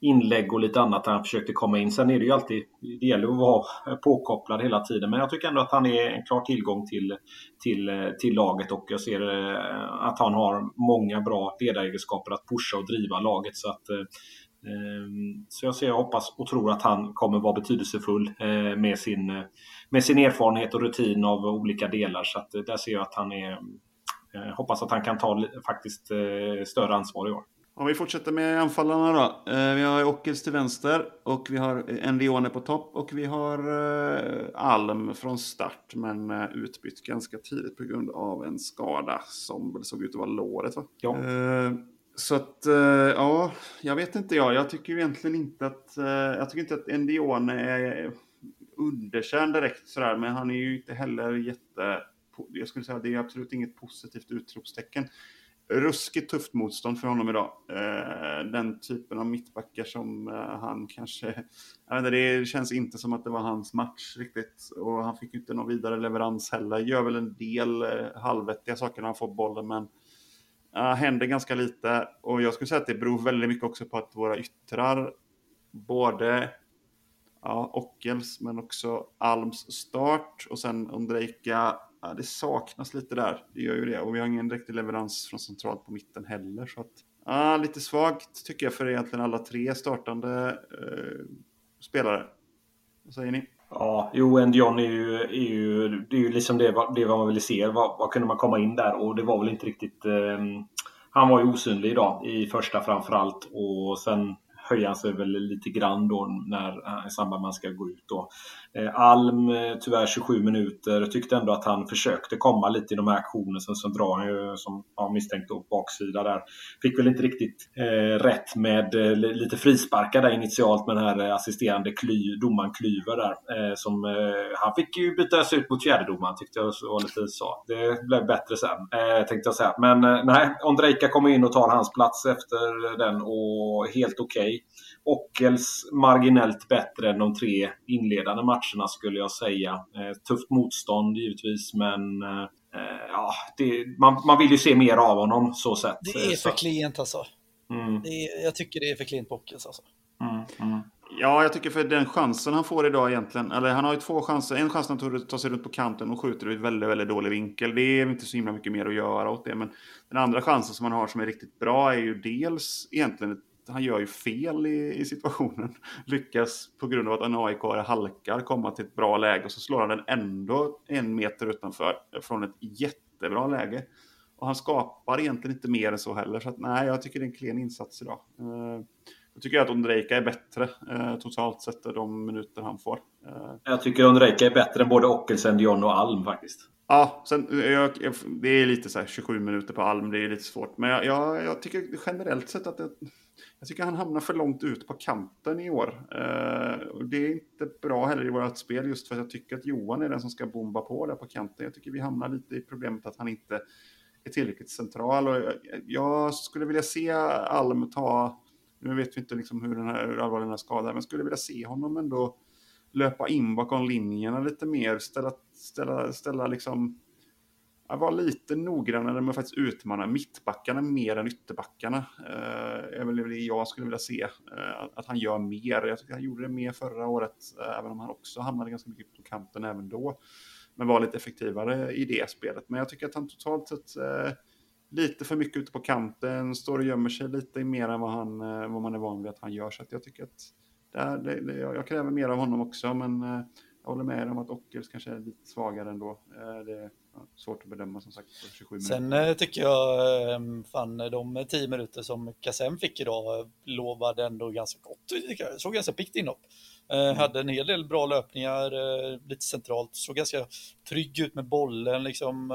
inlägg och lite annat där han försökte komma in. Sen är det ju alltid, det gäller att vara påkopplad hela tiden. Men jag tycker ändå att han är en klar tillgång till, till, till laget och jag ser eh, att han har många bra ledaregenskaper att pusha och driva laget. Så att eh, så jag, ser, jag hoppas och tror att han kommer vara betydelsefull eh, med sin, med sin erfarenhet och rutin av olika delar. Så att eh, där ser jag att han är... Eh, hoppas att han kan ta faktiskt större ansvar i år. Om vi fortsätter med anfallarna då. Vi har Ockels till vänster och vi har Endione på topp och vi har Alm från start men utbytt ganska tidigt på grund av en skada som såg ut att vara låret. Va? Ja. Så att, eh, ja, jag vet inte jag. Jag tycker egentligen inte att, eh, jag tycker inte att Ndione är underkänd direkt sådär, men han är ju inte heller jätte, jag skulle säga det är absolut inget positivt utropstecken. Ruskigt tufft motstånd för honom idag. Eh, den typen av mittbackar som han kanske, jag vet inte, det känns inte som att det var hans match riktigt. Och han fick ju inte någon vidare leverans heller. Gör väl en del halvvettiga saker när han får bollen, men Uh, händer ganska lite och jag skulle säga att det beror väldigt mycket också på att våra yttrar, både ja, Ockels men också Alms start och sen Ondrejka, ja, det saknas lite där. Det gör ju det och vi har ingen riktig leverans från centralt på mitten heller. Så att, ja, lite svagt tycker jag för egentligen alla tre startande uh, spelare. Vad säger ni? Ja, jo, Endion är ju, är ju, det är ju liksom det, det man ville se. Vad, vad kunde man komma in där? Och det var väl inte riktigt... Eh, han var ju osynlig idag i första framförallt och sen höja sig väl lite grann då när, eh, i samband med att man ska gå ut. Då. Eh, Alm, eh, tyvärr 27 minuter, tyckte ändå att han försökte komma lite i de här aktionerna. Sen så drar han ju, som ja, misstänkt, då, baksida där. Fick väl inte riktigt eh, rätt med eh, lite frisparkar där initialt med den här assisterande kly, domaren Klyver där. Eh, som, eh, han fick ju bytas ut mot fjärdedomaren tyckte jag var lite så. Det blev bättre sen, tänkte jag säga. Men nej, Ondrejka kommer in och tar hans plats efter den och helt okej. Okay. Ockels marginellt bättre än de tre inledande matcherna skulle jag säga. Eh, tufft motstånd givetvis men eh, ja, det, man, man vill ju se mer av honom så sett. Det är för klent alltså. Mm. Är, jag tycker det är för klent på Ockels alltså. Mm, mm. Ja, jag tycker för den chansen han får idag egentligen, eller han har ju två chanser. En chans när han tar sig runt på kanten och skjuter i väldigt, väldigt dålig vinkel. Det är inte så himla mycket mer att göra åt det. Men den andra chansen som han har som är riktigt bra är ju dels egentligen ett han gör ju fel i, i situationen. Lyckas på grund av att en aik halkar komma till ett bra läge och så slår han den ändå en meter utanför eh, från ett jättebra läge. Och han skapar egentligen inte mer än så heller. Så att, nej, jag tycker det är en klen insats idag. Uh, jag tycker att Ondrejka är bättre eh, totalt sett de minuter han får. Eh. Jag tycker Ondrejka är bättre än både Ockelsen, Dion och Alm faktiskt. Ja, sen, jag, det är lite så här 27 minuter på Alm, det är lite svårt. Men jag, jag, jag tycker generellt sett att det, jag tycker han hamnar för långt ut på kanten i år. Eh, och det är inte bra heller i vårt spel just för att jag tycker att Johan är den som ska bomba på där på kanten. Jag tycker vi hamnar lite i problemet att han inte är tillräckligt central. Och jag, jag skulle vilja se Alm ta, nu vet vi inte liksom hur, den här, hur allvarlig den här skadan är, men skulle vilja se honom ändå löpa in bakom linjerna lite mer, ställa, ställa, ställa liksom att vara lite noggrannare med att faktiskt utmana mittbackarna mer än ytterbackarna. Eh, är väl det jag skulle vilja se. Eh, att han gör mer. Jag tycker han gjorde det mer förra året, eh, även om han också hamnade ganska mycket på kanten även då. Men var lite effektivare i det spelet. Men jag tycker att han totalt sett eh, lite för mycket ute på kanten, står och gömmer sig lite mer än vad, han, eh, vad man är van vid att han gör. Så jag tycker att det, det, det, jag kräver mer av honom också, men eh, jag håller med om att Ockels kanske är lite svagare ändå. Det är svårt att bedöma som sagt. 27 Sen minuter. tycker jag, fan de 10 minuter som Kassem fick idag lovade ändå ganska gott. Det såg ganska piggt inhopp. Mm. Hade en hel del bra löpningar, lite centralt, såg ganska trygg ut med bollen liksom.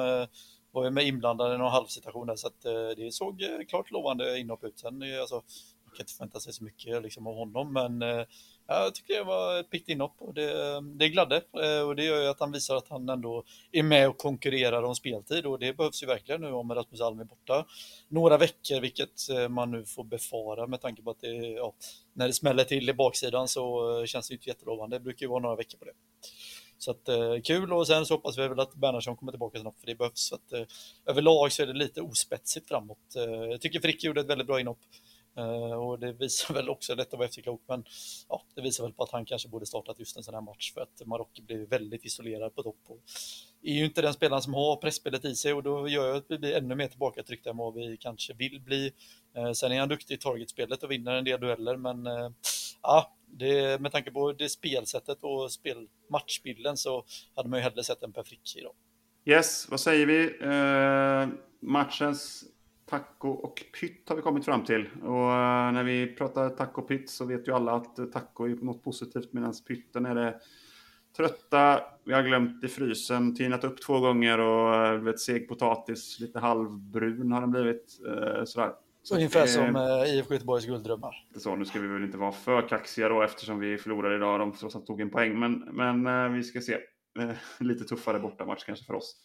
Var ju med inblandad i någon halvsituation där, så att eh, det såg eh, klart lovande inhopp ut. Sen eh, alltså, kan inte förvänta sig så mycket liksom, av honom, men jag tycker det var ett piggt inhopp och det, det gladde. Och det gör ju att han visar att han ändå är med och konkurrerar om speltid och det behövs ju verkligen nu om Rasmus Alm är borta några veckor, vilket man nu får befara med tanke på att det, ja, när det smäller till i baksidan så känns det inte jättelovande. Det brukar ju vara några veckor på det. Så att, eh, kul och sen så hoppas vi väl att Bernhardsson kommer tillbaka snabbt för det behövs. Så att, eh, överlag så är det lite ospetsigt framåt. Eh, jag tycker Fricke gjorde ett väldigt bra inhopp. Eh, och det visar väl också, detta var efterklok, men ja, det visar väl på att han kanske borde startat just en sån här match för att Marocko blev väldigt isolerad på topp. Och är ju inte den spelaren som har pressspelet i sig och då gör jag att vi blir ännu mer tillbakatryckta än vad vi kanske vill bli. Eh, sen är han duktig i targetspelet och vinner en del dueller, men eh, ja, det, med tanke på det spelsättet och spel, matchbilden så hade man ju hellre sett en Per Frick idag. Yes, vad säger vi? Eh, matchens Taco och pytt har vi kommit fram till. Och eh, när vi pratar taco och pytt så vet ju alla att taco är något positivt medan pytten är det trötta, vi har glömt i frysen, tinat upp två gånger och eh, vet, seg potatis, lite halvbrun har den blivit. Eh, sådär. Så Ungefär det, som uh, IFK Göteborgs gulddrömmar. Så, nu ska vi väl inte vara för kaxiga då eftersom vi förlorade idag, de trots allt tog en poäng. Men, men uh, vi ska se. lite tuffare bortamatch kanske för oss.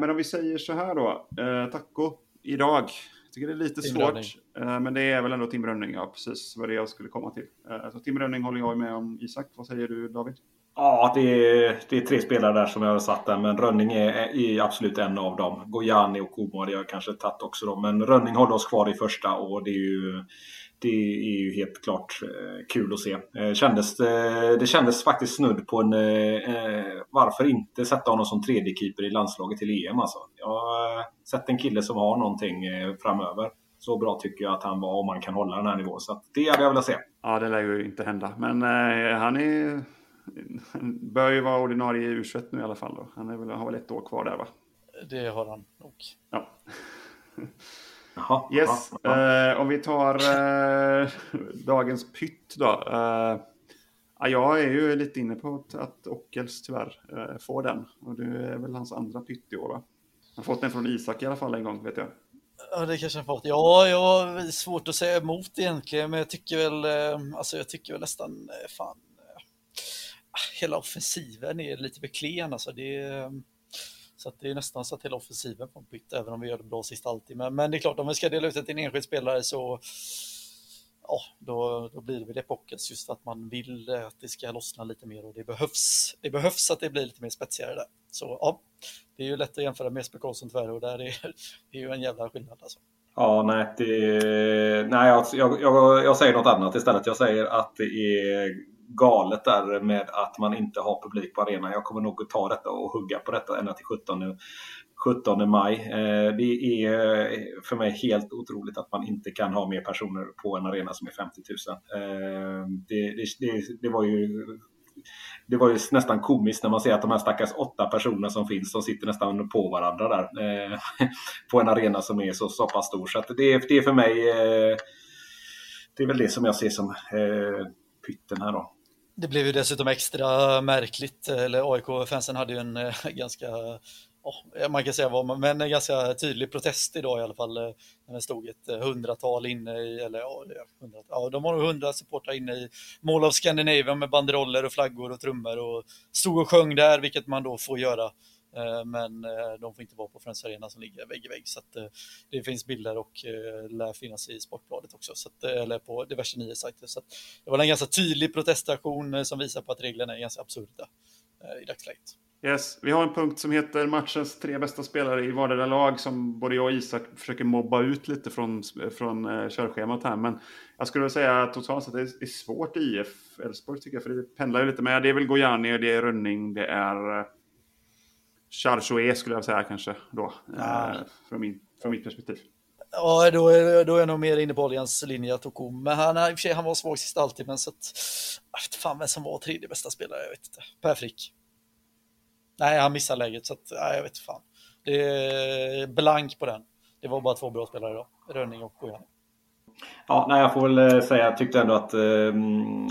men om vi säger så här då, taco idag. Jag tycker det är lite Tim svårt, Rönning. Eh, men det är väl ändå Tim Rönning, ja precis vad det jag skulle komma till. Eh, så Tim Rönning håller jag med om. Isak, vad säger du David? Ja, det är, det är tre spelare där som jag har satt där, men Rönning är, är absolut en av dem. Gojani och Komo hade jag kanske tagit också då, men Rönning håller oss kvar i första och det är ju det är ju helt klart eh, kul att se. Eh, kändes, eh, det kändes faktiskt snudd på en varför inte sätta honom som tredje keeper i landslaget till EM alltså. Jag har sett en kille som har någonting framöver. Så bra tycker jag att han var om man kan hålla den här nivån. Så det hade jag velat se. Ja, det lär ju inte hända. Men eh, han är bör ju vara ordinarie i U21 nu i alla fall. Då. Han är väl, har väl ett år kvar där va? Det har han nog. Ja. Jaha, yes, jaha. Eh, om vi tar eh, dagens pytt då. Eh, jag är ju lite inne på att, att Ockels tyvärr eh, får den. Och det är väl hans andra pytt i år va? Han har fått den från Isak i alla fall en gång vet jag. Ja, det kanske han fått. Ja, jag har svårt att säga emot egentligen, men jag tycker väl, eh, alltså jag tycker väl nästan, eh, fan, hela offensiven är lite för klen alltså. Det, ehm, så det är nästan så att hela offensiven får bytt, även om vi gör det bra sist alltid. Men, men det är klart, om vi ska dela ut det till en enskild spelare så ja, då, då blir det väl epokens, just för att man vill eh, att det ska lossna lite mer och det behövs. Det behövs att det blir lite mer spetsigare där. Så ja, det är ju lätt att jämföra med Jesper Karlsson tyvärr och där är det är ju en jävla skillnad alltså. Ja, nej, det, nej jag, jag, jag, säger något annat istället. Jag säger att det är galet där med att man inte har publik på arenan. Jag kommer nog att ta detta och hugga på detta ända till 17, 17 maj. Eh, det är eh, för mig helt otroligt att man inte kan ha mer personer på en arena som är 50 000. Eh, det, det, det, det var ju det var ju nästan komiskt när man ser att de här stackars åtta personerna som finns, de sitter nästan på varandra där. Eh, på en arena som är så, så pass stor. Så det, det är för mig, det är väl det som jag ser som pytten här då. Det blev ju dessutom extra märkligt, eller AIK-fansen hade ju en eh, ganska ja, man kan säga vad man, men en ganska tydlig protest idag i alla fall. Eh, när det stod ett eh, hundratal inne i, eller ja, hundra, ja de var nog hundra supportrar inne i Mall of Scandinavia med banderoller och flaggor och trummor och stod och sjöng där, vilket man då får göra. Eh, men eh, de får inte vara på Friends Arena som ligger vägg i vägg. Så eh, det finns bilder och lär finnas i Sportbladet också, så att, eller på diverse nyhetssajter. Så det var en ganska tydlig protestation som visar på att reglerna är ganska absurda i dagsläget. Yes, vi har en punkt som heter matchens tre bästa spelare i vardera lag som både jag och Isak försöker mobba ut lite från, från körschemat här. Men jag skulle säga att totalt sett det är svårt i IF Elfsborg tycker jag, för det pendlar ju lite med. Det är väl Gojani, det är Rönning, det är Charchoe skulle jag säga kanske då, uh, från, min, från mitt perspektiv. Ja, då är, då är jag nog mer inne på Oljans linje Tokom. Men han, i och för sig, han var svag sist alltid, men så att... Jag vet fan vem som var tredje bästa spelare, jag vet inte. Per Frick. Nej, han missar läget, så att, nej, jag vet fan. Det är blank på den. Det var bara två bra spelare idag, Rönning och Gojani. Ja, nej, jag får väl eh, säga, jag tyckte ändå att eh,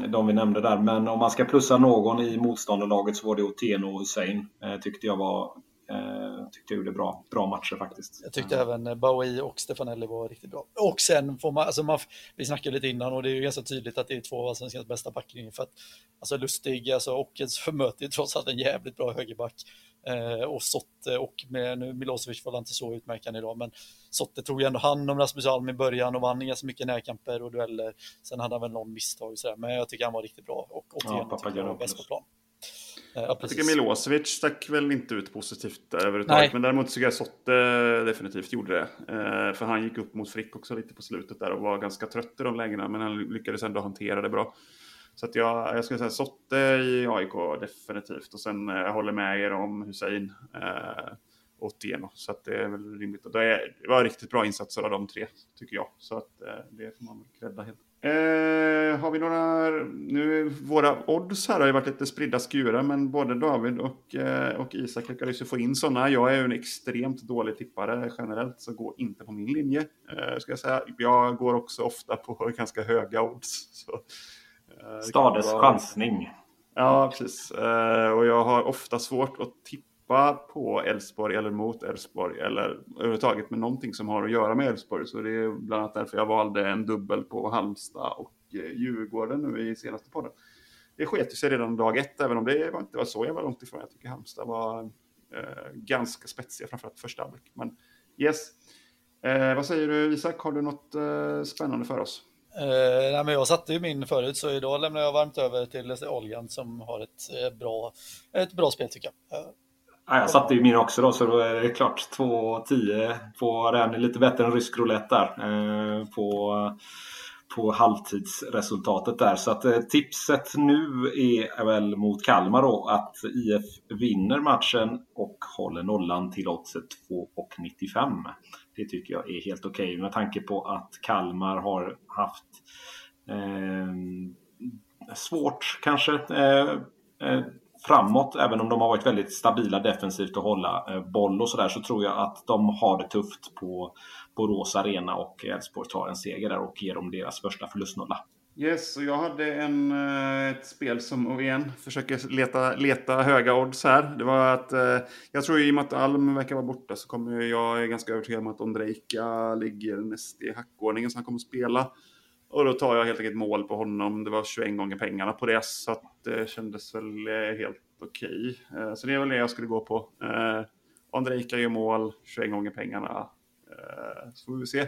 de vi nämnde där, men om man ska plussa någon i motståndarlaget så var det Otieno och Hussein. Eh, tyckte jag var Eh, tyckte jag gjorde bra, bra matcher faktiskt. Jag tyckte mm. även eh, Bowie och Stefanelli var riktigt bra. Och sen får man, alltså man, vi snackade lite innan och det är ju ganska tydligt att det är två av allsvenskans bästa backlinjer för att alltså Lustig alltså, och möter ju trots allt en jävligt bra högerback. Eh, och Sotte och med, nu Milosevic var inte så utmärkande idag, men Sotte tog ju ändå hand om Rasmus Alm i början och vann ganska mycket närkamper och dueller. Sen hade han väl någon misstag och sådär, men jag tycker han var riktigt bra och återigen ja, tycker jag var bäst på plan. Eh, ja, jag tycker Milosevic stack väl inte ut positivt överhuvudtaget. Men däremot tycker jag Sotte definitivt gjorde det. Eh, för han gick upp mot Frick också lite på slutet där och var ganska trött i de lägena. Men han lyckades ändå hantera det bra. Så att jag, jag skulle säga Sotte i AIK definitivt. Och sen eh, jag håller med er om Hussein eh, och Teno. Så att det är väl rimligt. Och det, är, det var riktigt bra insatser av de tre, tycker jag. Så att eh, det får man väl credda helt. Eh, har vi några, nu våra odds här har ju varit lite spridda skurar, men både David och, eh, och Isak lyckades ju få in sådana. Jag är ju en extremt dålig tippare generellt, så gå inte på min linje. Eh, ska jag, säga. jag går också ofta på ganska höga odds. Så, eh, Stades chansning. Ja, precis. Eh, och jag har ofta svårt att tippa på Elfsborg eller mot Elfsborg eller överhuvudtaget med någonting som har att göra med Elfsborg. Så det är bland annat därför jag valde en dubbel på Halmstad och eh, Djurgården nu i senaste podden. Det sket sig redan dag ett, även om det inte var så jävla långt ifrån. Jag tycker Halmstad var ganska spetsiga, framförallt första halvlek. Men yes. Eh, vad säger du Isak, har du något eh, spännande för oss? Uh, nej, men jag satte ju min förut så idag lämnar jag varmt över till Oljan som har ett, eh, bra, ett bra spel tycker jag. Uh, Ja, jag satte ju min också då så då är det klart 2-10 på den. Lite bättre än rysk roulette där. Eh, på, på halvtidsresultatet där. Så att eh, tipset nu är väl mot Kalmar då att IF vinner matchen och håller nollan till oddset 2,95. Det tycker jag är helt okej okay, med tanke på att Kalmar har haft eh, svårt kanske eh, eh framåt, även om de har varit väldigt stabila defensivt och hålla eh, boll och sådär, så tror jag att de har det tufft på Borås Arena och Elfsborg tar en seger där och ger dem deras första förlustnolla. Yes, och jag hade en, eh, ett spel som, och igen, försöker leta, leta höga odds här. Det var att, eh, jag tror i och med att Alm verkar vara borta så kommer jag, är ganska övertygad om att Ondrejka ligger näst i hackordningen så han kommer att spela. Och då tar jag helt enkelt mål på honom. Det var 21 gånger pengarna på det, så att det kändes väl eh, helt okej. Okay. Så det är väl det jag skulle gå på. Ondrejka gör mål, 21 gånger pengarna. Så får vi se.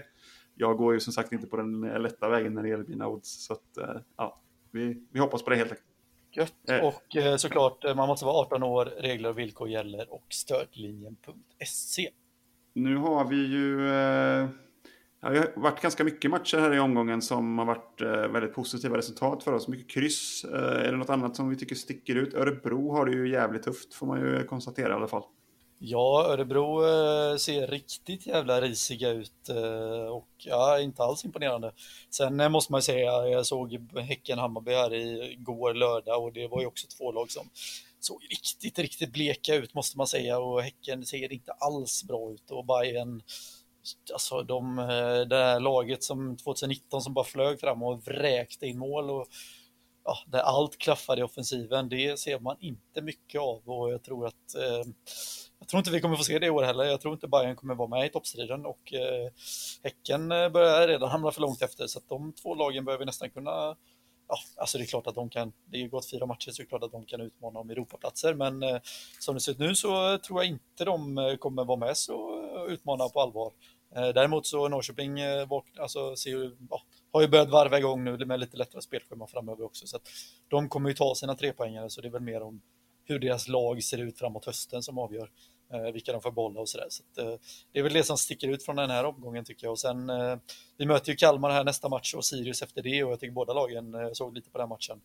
Jag går ju som sagt inte på den lätta vägen när det gäller mina odds. Så att, ja, vi, vi hoppas på det helt enkelt. Gött. Och såklart, man måste vara 18 år, regler och villkor gäller och stödlinjen.se. Nu har vi ju det har varit ganska mycket matcher här i omgången som har varit eh, väldigt positiva resultat för oss. Mycket kryss. Eh, är det något annat som vi tycker sticker ut? Örebro har det ju jävligt tufft får man ju konstatera i alla fall. Ja, Örebro eh, ser riktigt jävla risiga ut eh, och ja, inte alls imponerande. Sen eh, måste man säga, jag såg Häcken-Hammarby här i går lördag och det var ju också två lag som såg riktigt, riktigt bleka ut måste man säga och Häcken ser inte alls bra ut och Bayern alltså de, det här laget som 2019 som bara flög fram och vräkte in mål och ja, där allt klaffade i offensiven, det ser man inte mycket av och jag tror att eh, jag tror inte vi kommer få se det i år heller. Jag tror inte Bayern kommer vara med i toppstriden och eh, Häcken eh, börjar redan hamna för långt efter så att de två lagen behöver vi nästan kunna Ja, alltså det är klart att de kan, det är gått fyra matcher så det är klart att de kan utmana om Europaplatser men eh, som det ser ut nu så eh, tror jag inte de eh, kommer vara med så utmana på allvar. Eh, däremot så Norrköping eh, alltså, ser ja, har ju börjat varva igång nu med lite lättare spelschema framöver också. Så att de kommer ju ta sina tre poängare så det är väl mer om hur deras lag ser ut framåt hösten som avgör eh, vilka de får bolla och sådär. Så, så att, eh, det är väl det som sticker ut från den här omgången tycker jag. Och sen, eh, vi möter ju Kalmar här nästa match och Sirius efter det och jag tycker båda lagen eh, såg lite på den matchen.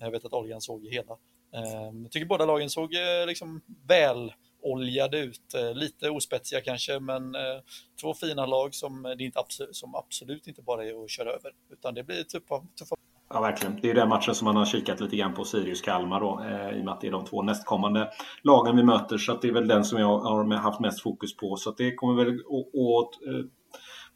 Jag vet att oljan såg hela. Eh, jag tycker båda lagen såg eh, liksom väl oljade ut. Eh, lite ospetsiga kanske, men två fina lag som, det inte absolut, som absolut inte bara är att köra över, utan det blir tuffa, tuffa Ja, verkligen. Det är den matchen som man har kikat lite grann på, Sirius-Kalmar då, eh, i och med att det är de två nästkommande lagen vi möter. Så det är väl den som jag har haft mest fokus på. Så det kommer väl att eh,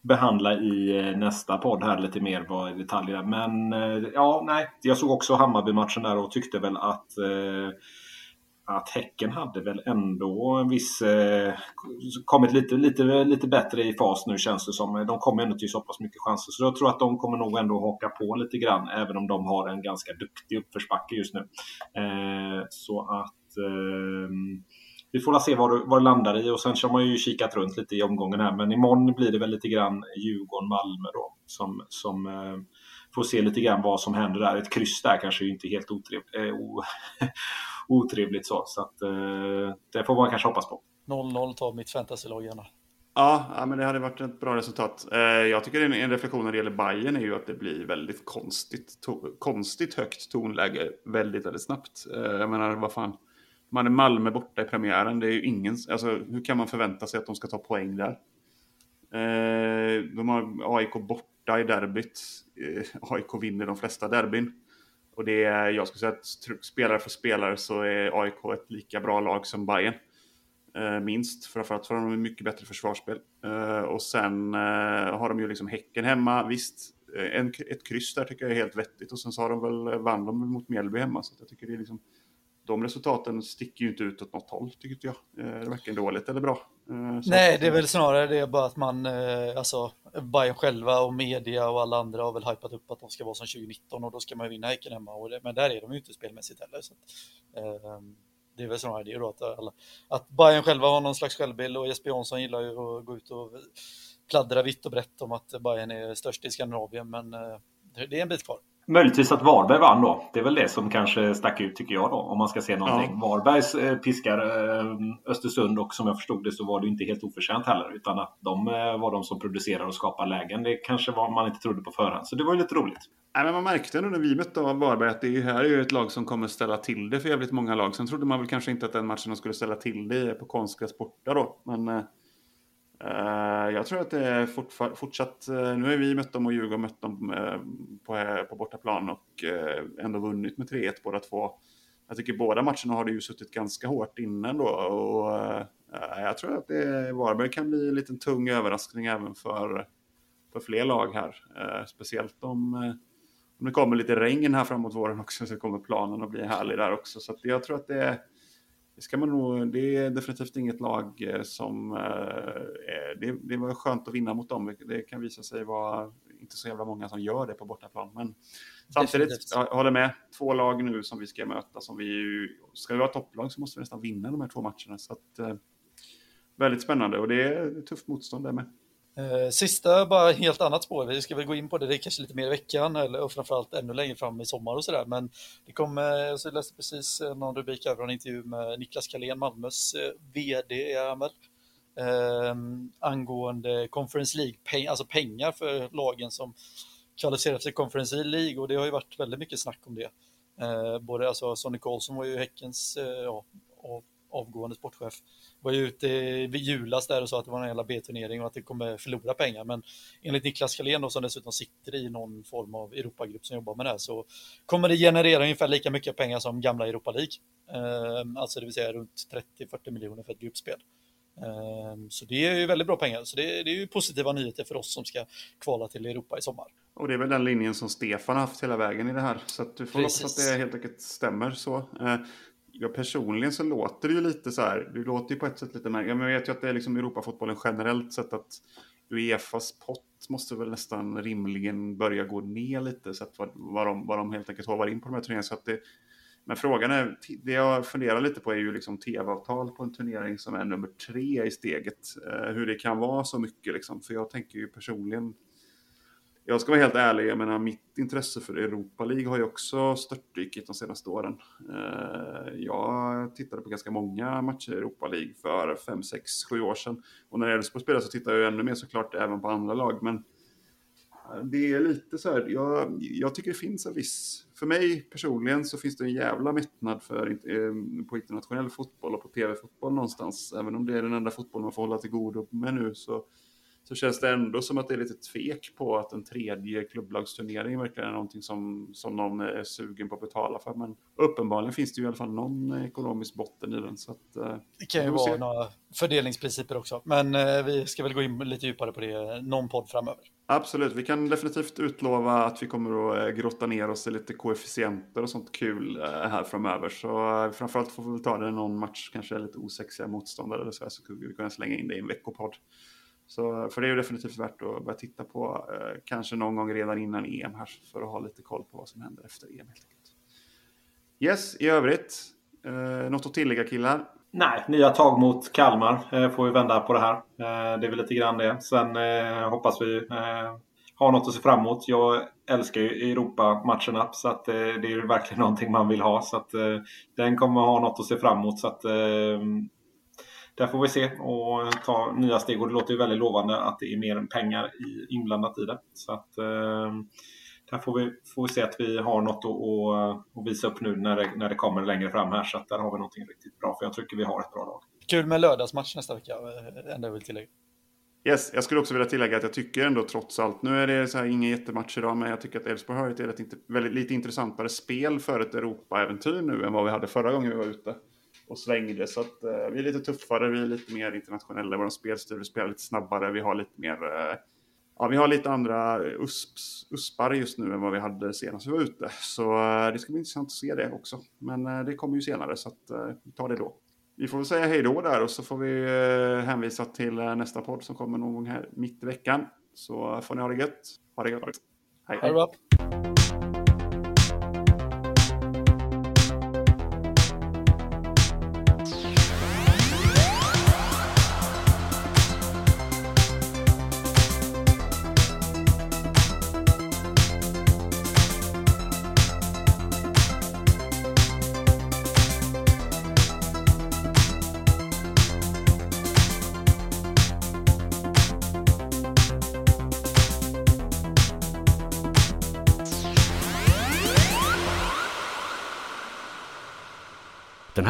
behandla i eh, nästa podd här lite mer vad detaljer. Men eh, ja, nej, jag såg också Hammarby-matchen där och tyckte väl att eh, att Häcken hade väl ändå en viss... Eh, kommit lite, lite, lite bättre i fas nu känns det som. De kommer ändå till så pass mycket chanser. Så jag tror att de kommer nog ändå haka på lite grann även om de har en ganska duktig uppförsbacke just nu. Eh, så att... Eh, vi får se vad det, vad det landar i och sen har man ju kikat runt lite i omgången här. Men imorgon blir det väl lite grann Djurgården-Malmö då som, som eh, får se lite grann vad som händer där. Ett kryss där kanske inte helt otrevligt, eh, otrevligt så. Så att, eh, det får man kanske hoppas på. 0-0 tar mitt fantasylag gärna. Ja, men det hade varit ett bra resultat. Eh, jag tycker en, reflektion när det gäller Bayern är ju att det blir väldigt konstigt, konstigt högt tonläge väldigt, väldigt snabbt. Eh, jag menar, vad fan. Man är Malmö borta i premiären. Det är ju ingen, alltså, hur kan man förvänta sig att de ska ta poäng där? De har AIK borta i derbyt. AIK vinner de flesta derbyn. Och det är, jag skulle säga att spelare för spelare så är AIK ett lika bra lag som Bayern. Eh, minst, framförallt för att de har mycket bättre försvarsspel. Eh, och sen eh, har de ju liksom Häcken hemma, visst. Eh, en, ett kryss där tycker jag är helt vettigt. Och sen så har de väl, eh, vann de mot Mjällby hemma. Så jag tycker det är liksom, de resultaten sticker ju inte ut åt något håll, tycker jag. Eh, det är varken dåligt eller bra. Eh, Nej, det är väl snarare det bara att man, eh, alltså Bayern själva och media och alla andra har väl hypat upp att de ska vara som 2019 och då ska man vinna Häcken hemma. Och det, men där är de ju inte spelmässigt heller. Så att, eh, det är väl snarare det då att, alla, att Bayern själva har någon slags självbild och Jesper Jansson gillar ju att gå ut och pladdra vitt och brett om att Bayern är störst i Skandinavien, men det är en bit kvar. Möjligtvis att Varberg vann då. Det är väl det som kanske stack ut tycker jag då. Om man ska se någonting. Ja. Varbergs eh, piskar eh, Östersund och som jag förstod det så var det inte helt oförtjänt heller. Utan att de eh, var de som producerade och skapade lägen. Det kanske var man inte trodde på förhand. Så det var ju lite roligt. Nej, men man märkte nu när vi mötte Varberg att det här är ju ett lag som kommer ställa till det för jävligt många lag. Sen trodde man väl kanske inte att den matchen de skulle ställa till det på konstgräs borta då. Men Eh, Eh, jag tror att det är fortsatt, eh, nu har vi mött dem och Djurgården mött dem eh, på, på bortaplan och ändå vunnit med 3-1 båda två. Jag tycker båda matcherna har det ju suttit ganska hårt innan då och jag tror att det, Varberg kan bli en liten tung överraskning även för, för fler lag här. Speciellt om, om det kommer lite regn här framåt våren också så kommer planen att bli härlig där också. Så jag tror att det är det, ska man nog, det är definitivt inget lag eh, som... Eh, det, det var skönt att vinna mot dem. Det kan visa sig vara inte så jävla många som gör det på bortaplan. Men samtidigt, jag håller med. Två lag nu som vi ska möta. Som vi ska vi vara topplag så måste vi nästan vinna de här två matcherna. Så att, eh, väldigt spännande och det är tufft motstånd där med. Eh, sista, bara helt annat spår. Vi ska väl gå in på det, det är kanske lite mer i veckan eller, och framförallt ännu längre fram i sommar och sådär. Men det kom, eh, så jag läste precis eh, någon rubrik över en intervju med Niklas Kalén, Malmös VD är han väl, eh, angående Conference League, peng, alltså pengar för lagen som kvalificerar sig till Conference League och det har ju varit väldigt mycket snack om det. Eh, både alltså Sonny Karlsson var ju Häckens eh, ja, avgående sportchef, var ju ute vid julas där och sa att det var en jävla B-turnering och att det kommer förlora pengar. Men enligt Niklas Carlén som dessutom sitter i någon form av Europagrupp som jobbar med det här så kommer det generera ungefär lika mycket pengar som gamla Europa League. Eh, alltså det vill säga runt 30-40 miljoner för ett gruppspel. Ehm, så det är ju väldigt bra pengar. Så det, är ju positiva nyheter för oss som ska kvala till Europa i sommar. Och det är väl den linjen som Stefan har haft hela vägen i det här. Så att du får hoppas att det helt enkelt stämmer så. Ja, personligen så låter det ju lite så här. Det låter ju på ett sätt lite märkligt. Men jag vet ju att det är liksom Europafotbollen generellt sett att Uefas pott måste väl nästan rimligen börja gå ner lite. Så att vad, vad, de, vad de helt enkelt håvar in på de här turneringarna. Så att det, men frågan är, det jag funderar lite på är ju liksom tv-avtal på en turnering som är nummer tre i steget. Eh, hur det kan vara så mycket liksom. För jag tänker ju personligen, jag ska vara helt ärlig, jag menar mitt intresse för Europa League har ju också störtdykit de senaste åren. Eh, jag tittade på ganska många matcher i Europa League för 5, 6, 7 år sedan. Och när Elfsborg spelar så tittar jag ännu mer såklart även på andra lag. Men eh, det är lite så här, jag, jag tycker det finns en viss, för mig personligen så finns det en jävla mättnad för, eh, på internationell fotboll och på tv-fotboll någonstans. Även om det är den enda fotboll man får hålla till godo med nu så, så känns det ändå som att det är lite tvek på att en tredje klubblagsturnering verkligen är någonting som, som någon är sugen på att betala för. Men uppenbarligen finns det ju i alla fall någon ekonomisk botten i den. Så att, eh, det kan ju vara några fördelningsprinciper också, men eh, vi ska väl gå in lite djupare på det någon podd framöver. Absolut, vi kan definitivt utlova att vi kommer att eh, grotta ner oss i lite koefficienter och sånt kul här framöver. Så framförallt får vi väl ta det någon match, kanske lite osexiga motståndare eller så, här, så vi kunna slänga in det i en veckopodd. Så, för det är ju definitivt värt att börja titta på, eh, kanske någon gång redan innan EM här, för att ha lite koll på vad som händer efter EM helt enkelt. Yes, i övrigt, eh, något att tillägga killar? Nej, nya tag mot Kalmar eh, får vi vända på det här. Eh, det är väl lite grann det. Sen eh, hoppas vi eh, ha något att se fram emot. Jag älskar ju Europa-matcherna så att eh, det är verkligen någonting man vill ha. Så att eh, den kommer ha något att se fram emot. Så att, eh, där får vi se och ta nya steg. Och det låter ju väldigt lovande att det är mer pengar i, inblandat i det. Så att där får vi, får vi se att vi har något att, att, visa upp nu när det, när det kommer längre fram här. Så att där har vi någonting riktigt bra. För jag tycker vi har ett bra lag. Kul med lördagsmatch nästa vecka, ändå vill tillägga. Yes, jag skulle också vilja tillägga att jag tycker ändå trots allt, nu är det så här ingen jättematch idag, men jag tycker att Elfsborg har ett väldigt, väldigt, lite intressantare spel för ett Europa-äventyr nu än vad vi hade förra gången vi var ute och svängde. Så att eh, vi är lite tuffare, vi är lite mer internationella, vår spelstil, vi spelar lite snabbare, vi har lite mer eh, Ja, vi har lite andra usps, uspar just nu än vad vi hade senast vi var ute. Så eh, det ska bli intressant att se det också. Men eh, det kommer ju senare så att, eh, vi tar det då. Vi får väl säga hej då där och så får vi eh, hänvisa till eh, nästa podd som kommer någon gång här mitt i veckan. Så eh, får ni ha det gött. Ha det gött. Hej. hej.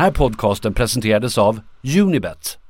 Här podcasten presenterades av Unibet.